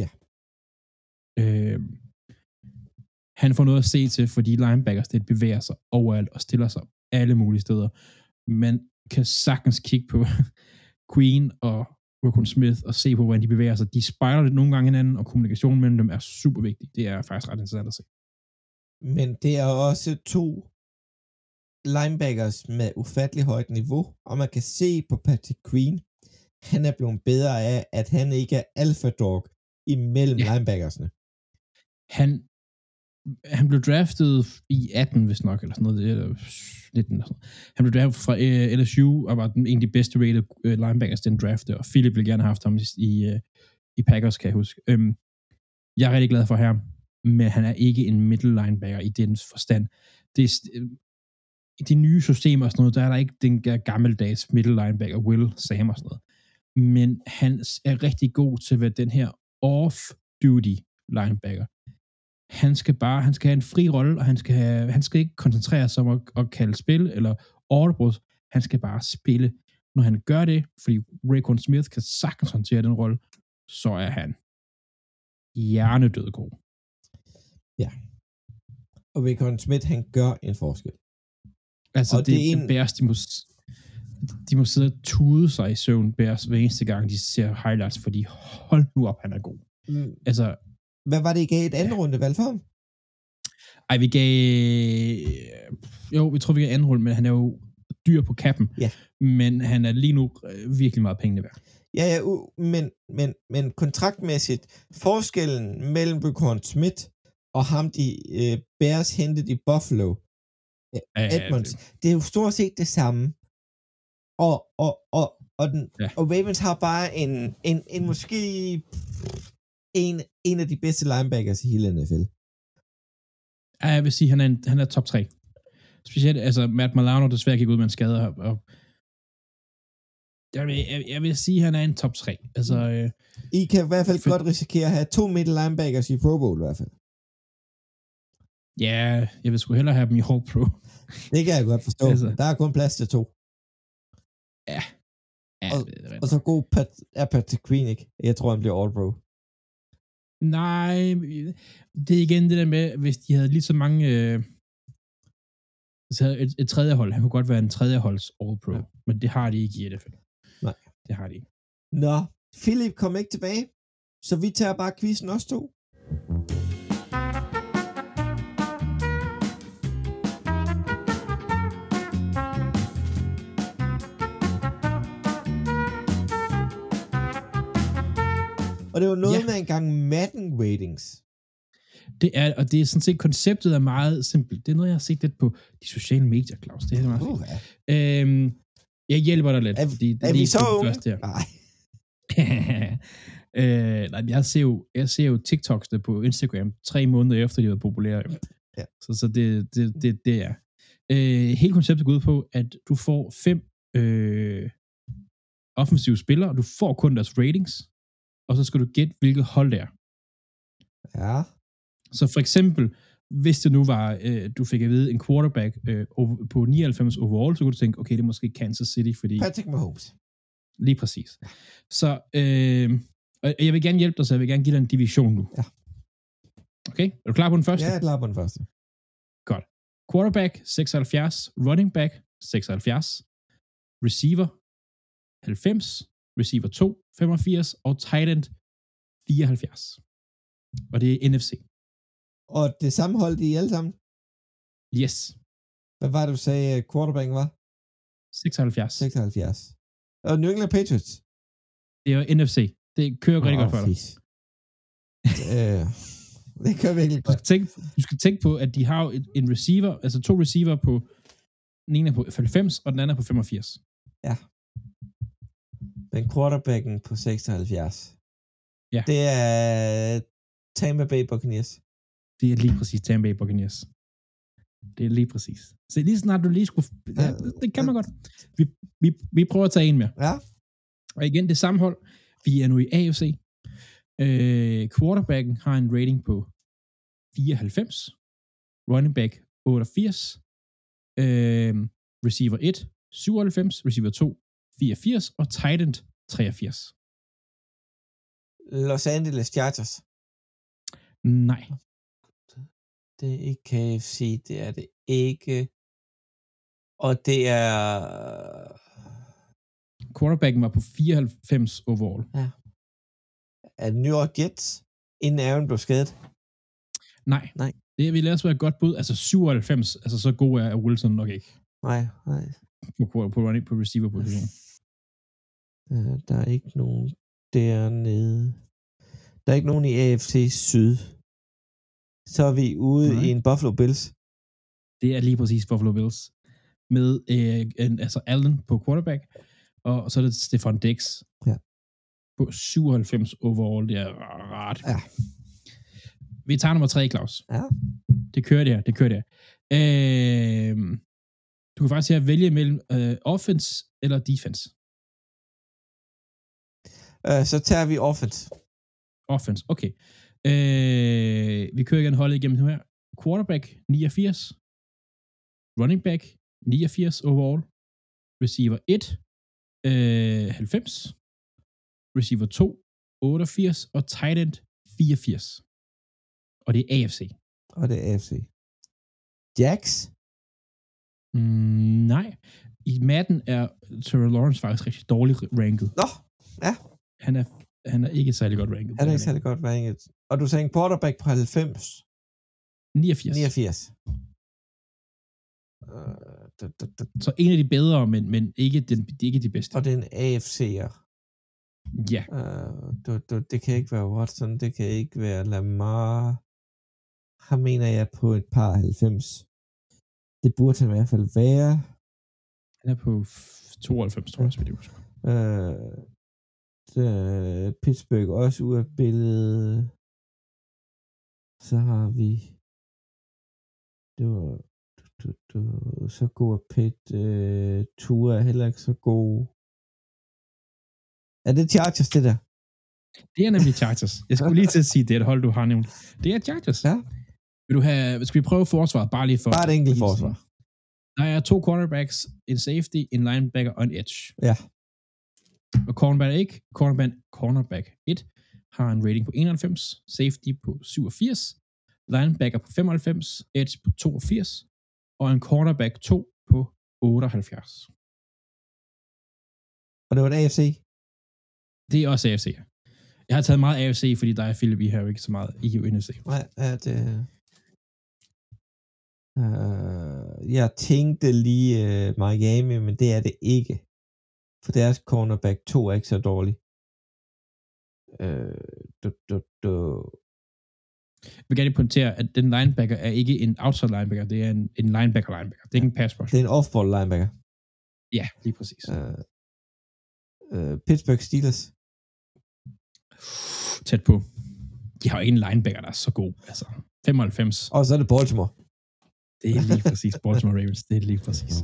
Ja. Øh, han får noget at se til, fordi linebackers, det bevæger sig overalt og stiller sig alle mulige steder. Man kan sagtens kigge på Queen og Rokon Smith og se på, hvordan de bevæger sig. De spejler lidt nogle gange hinanden, og kommunikationen mellem dem er super vigtig. Det er faktisk ret interessant at se. Men det er også to linebackers med ufattelig højt niveau, og man kan se på Patrick Queen, han er blevet bedre af, at han ikke er alpha dog imellem Ja. linebackersne. Han, han blev draftet i 18, hvis nok, eller sådan noget, eller 19 eller sådan noget. Han blev draftet fra øh, LSU, og var den, en af de bedste rated øh, linebackers, den drafte, og Philip ville gerne have haft ham i, i, øh, i Packers, kan jeg huske. Øhm, jeg er rigtig glad for ham, men han er ikke en middle linebacker i den forstand. Det er, I øh, de nye systemer og sådan noget, der er der ikke den der gammeldags middle linebacker, Will Sam og sådan noget. Men han er rigtig god til at være den her off-duty linebacker Han skal bare, han skal have en fri rolle, og han skal, have, han skal ikke koncentrere sig om at, at kalde spil eller audibles. Han skal bare spille. Når han gør det, fordi Raycon Smith kan sagtens håndtere den rolle, så er han hjernedød god. Og Raycon Smith, han gør en forskel. Altså, Og det, det er en-. Bears, de må, de må sidde og tude sig i søvn, Bears, hver eneste gang, de ser highlights, fordi hold nu op, han er god. Mm, Altså, Hvad var det, I gav et andet runde valg for ham? ej, vi gav... Jo, vi tror, vi gav anden rulle, men han er jo dyr på kappen. Ja. Men han er lige nu øh, virkelig meget pengene værd. Ja, ja, u- men, men, men kontraktmæssigt, forskellen mellem Raycon Smith og ham, de øh, Bears hentede i Buffalo, ja, Edmonds, det er jo stort set det samme. Og, og, og, og, den, ja. Ja. og Ravens har bare en, en, en måske en, en af de bedste linebackers i hele NFL. Ja, jeg vil sige, han er, en, han er top 3. Specielt, altså, Matt Milano desværre gik ud med en skade, og, og jeg, vil, jeg, jeg vil sige, at han er en top 3. Altså, øh, I kan i hvert fald For- godt risikere at have to middle linebackers i Pro Bowl i hvert fald. Ja, jeg vil sgu hellere have dem i All Pro. Det kan jeg godt forstå. Altså. Der er kun plads til to. Ja, Og- det er Og så god Pat, er Patrick Queen ikke. Jeg tror, han bliver All-Pro. Nej, det er igen det der med, hvis de havde lige så mange... Øh, så havde et, et tredje hold, han kunne godt være en tredje holds All-Pro, Ja. ja. men det har de ikke i NFL. Nej. Det har de ikke. Nå, Philip kom ikke tilbage. Så vi tager bare quizzen også to. Og det var noget Ja. med engang Madden ratings. Det er, og det er sådan set, konceptet er meget simpelt. Det er noget, jeg har set lidt på de sociale medier, Claus. Det er meget. Uh, ja. Øhm, jeg hjælper dig lidt, Er- fordi det er vi lige så unge? første her. Nej. øh, nej, jeg ser, jo, jeg ser jo TikToks der på Instagram tre måneder efter, de har været populære. Ja. Så, så det, det, det, det er. Øh, hele konceptet går ud på, at du får fem øh, offensive spillere, og du får kun deres ratings, og så skal du gætte, hvilket hold det er. Ja. Så for eksempel, hvis det nu var, øh, du fik at vide en quarterback øh, på 99 overall, så kunne du tænke, okay, det er måske Kansas City, fordi Patrick Mahomes. lige præcis. Så øh, og jeg vil gerne hjælpe dig, så jeg vil gerne give dig en division nu. Ja. Okay, er du klar på den første? Ja, jeg er klar på den første. Quarterback 76, running back 76, receiver 90, receiver 2 85 og tight end 74. Og det er NFC. Og det samme hold, de er alle sammen. Yes, Hvad var det, du sagde, øh, quarterbacken var? 76. 76. Og New England Patriots. Det er jo NFC. Det kører rigtig godt for dig. øh, det kører virkelig Du godt. skal, tænke, du skal tænke på, at de har jo en receiver, altså to receiver på, den ene er på 90, og den anden er på 85. Men quarterbacken på 76. Ja. Det er Tampa Bay Buccaneers. Det er lige præcis Tampa Bay Buccaneers. Det er lige præcis. Så lige snart du lige skulle... Ja, det, kan man godt. Vi, vi, vi prøver at tage en mere. Ja. Og igen, det samme hold. Vi er nu i AFC. Øh, quarterbacken har en rating på 94. Running back 88. Øh, receiver 1, 97. Receiver 2, 84. Og tight end 83. Los Angeles Chargers. Nej. Det er ikke KFC, det er det ikke. Og det er... Quarterbacken var på 94 overall. er New York Jets, inden Aaron blev skadet. Nej. Nej. Det vil ellers være et godt bud. Altså 97, altså så god er Wilson nok ikke Nej, nej. på, på, på, på receiver Øh, Der er ikke nogen dernede. Der er ikke nogen i AFC Syd. Så er vi ude Nej. i en Buffalo Bills. Det er lige præcis Buffalo Bills. Med øh, en, altså Allen på quarterback, og så er det Stefan Dix Ja. på 97 overall. Det er rart. Ja. Vi tager nummer tre, Claus. Ja. Det kører det her, det kører det her. Øh, du kan faktisk her vælge mellem øh, offense eller defense. Øh, så tager vi offense. Offense, okay. Øh, vi kører igen holdet igennem her. Quarterback 89. Running back 89 overall. Receiver 1 øh, 90. Receiver 2 88. Og tight end 84. Og det er AFC. Og det er AFC. Jax? Mm, nej. I Madden er Trevor Lawrence faktisk rigtig dårligt ranket. Nå, ja. Han er, han er ikke særlig godt ranket. Han er ikke særlig godt ranket. Og du sagde en quarterback på 90? 89. 89. Uh, da, da, da. Så en af de bedre, men, men ikke, den, ikke de bedste. Og det er en AFC'er. Ja. Uh, du, du, det kan ikke være Watson, det kan ikke være Lamar. Her mener jeg på et par 90. Det burde han i hvert fald være. Han er på 92, tror jeg, hvis jeg husker. Uh, det, Pittsburgh også ude af billedet. Så har vi... Det var... Du, du, så god er Pitt. Uh, Tua er heller ikke så god. Er det Chargers, det der? Det er nemlig Chargers. Jeg skulle lige til at sige, det er et hold, du har nævnt. Det er Chargers. Ja. Vil du have, skal vi prøve forsvaret, bare lige for... Bare et enkelt forsvar. Der er to cornerbacks, en safety, en linebacker og en edge. Ja. Og cornerback ikke, cornerback, cornerback 1 har en rating på 91, safety på 87, linebacker på 95, edge på 82, og en cornerback 2 på 78. Og det var et AFC? Det er også AFC. Jeg har taget meget AFC, fordi der er Philip, vi har jo ikke så meget i NFC. Nej, ja, det... Uh, jeg tænkte lige uh, Miami, men det er det ikke. For deres cornerback 2 er ikke så dårlig. Uh, du, du, du. Jeg vil gerne pointere, at den linebacker er ikke en outside linebacker, det er en, en linebacker linebacker. Det er ikke en pass rush. Det er en off-ball linebacker. Ja, lige præcis. Uh, uh, Pittsburgh Steelers. Tæt på. De har jo ikke en linebacker, der er så god. Altså, 95. Og så er det Baltimore. Det er lige præcis. Baltimore Ravens, det er lige præcis.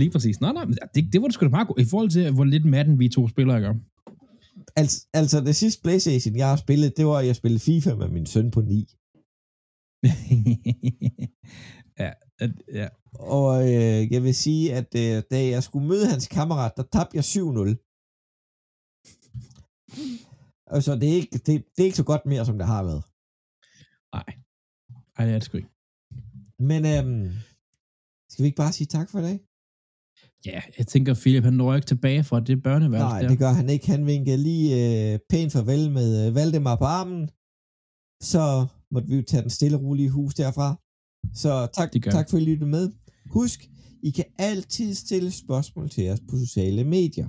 Lige præcis. Nej, nej, det, det var det sgu da meget godt. I forhold til, hvor lidt Madden vi to spillere gør. Altså, altså det sidste Playstation, jeg har spillet, det var, at jeg spillede FIFA med min søn på 9. ja, ja. Og øh, jeg vil sige, at øh, da jeg skulle møde hans kammerat, der tabte jeg 7-0. Altså, det er, ikke, det, det er ikke så godt mere, som det har været. Nej. Ej, det er det sgu ikke. Men øhm, skal vi ikke bare sige tak for i dag? Ja, jeg tænker, Philip, han når ikke tilbage fra det børneværelse Nej, der. det gør han ikke. Han vinkede lige øh, pænt farvel med øh, Valdemar på armen. Så måtte vi jo tage den stille og rolige hus derfra. Så tak, tak for at I lyttede med. Husk, I kan altid stille spørgsmål til os på sociale medier.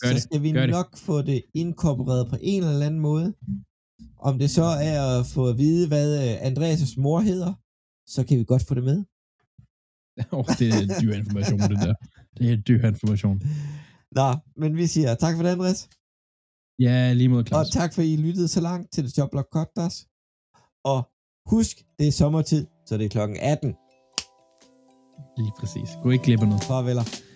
Gør så det. skal vi Gør det. nok få det inkorporeret på en eller anden måde. Om det så er at få at vide, hvad øh, Andreas' mor hedder, så kan vi godt få det med. oh, det er dyr information, det der. Det er dyr information. Nå, men vi siger tak for det, Andreas. Ja, lige mod Og Claus. tak for, at I lyttede så langt til The Job Block Podcast. Og husk, det er sommertid, så det er klokken 18. Lige præcis. Gå ikke glip af noget. Farveler.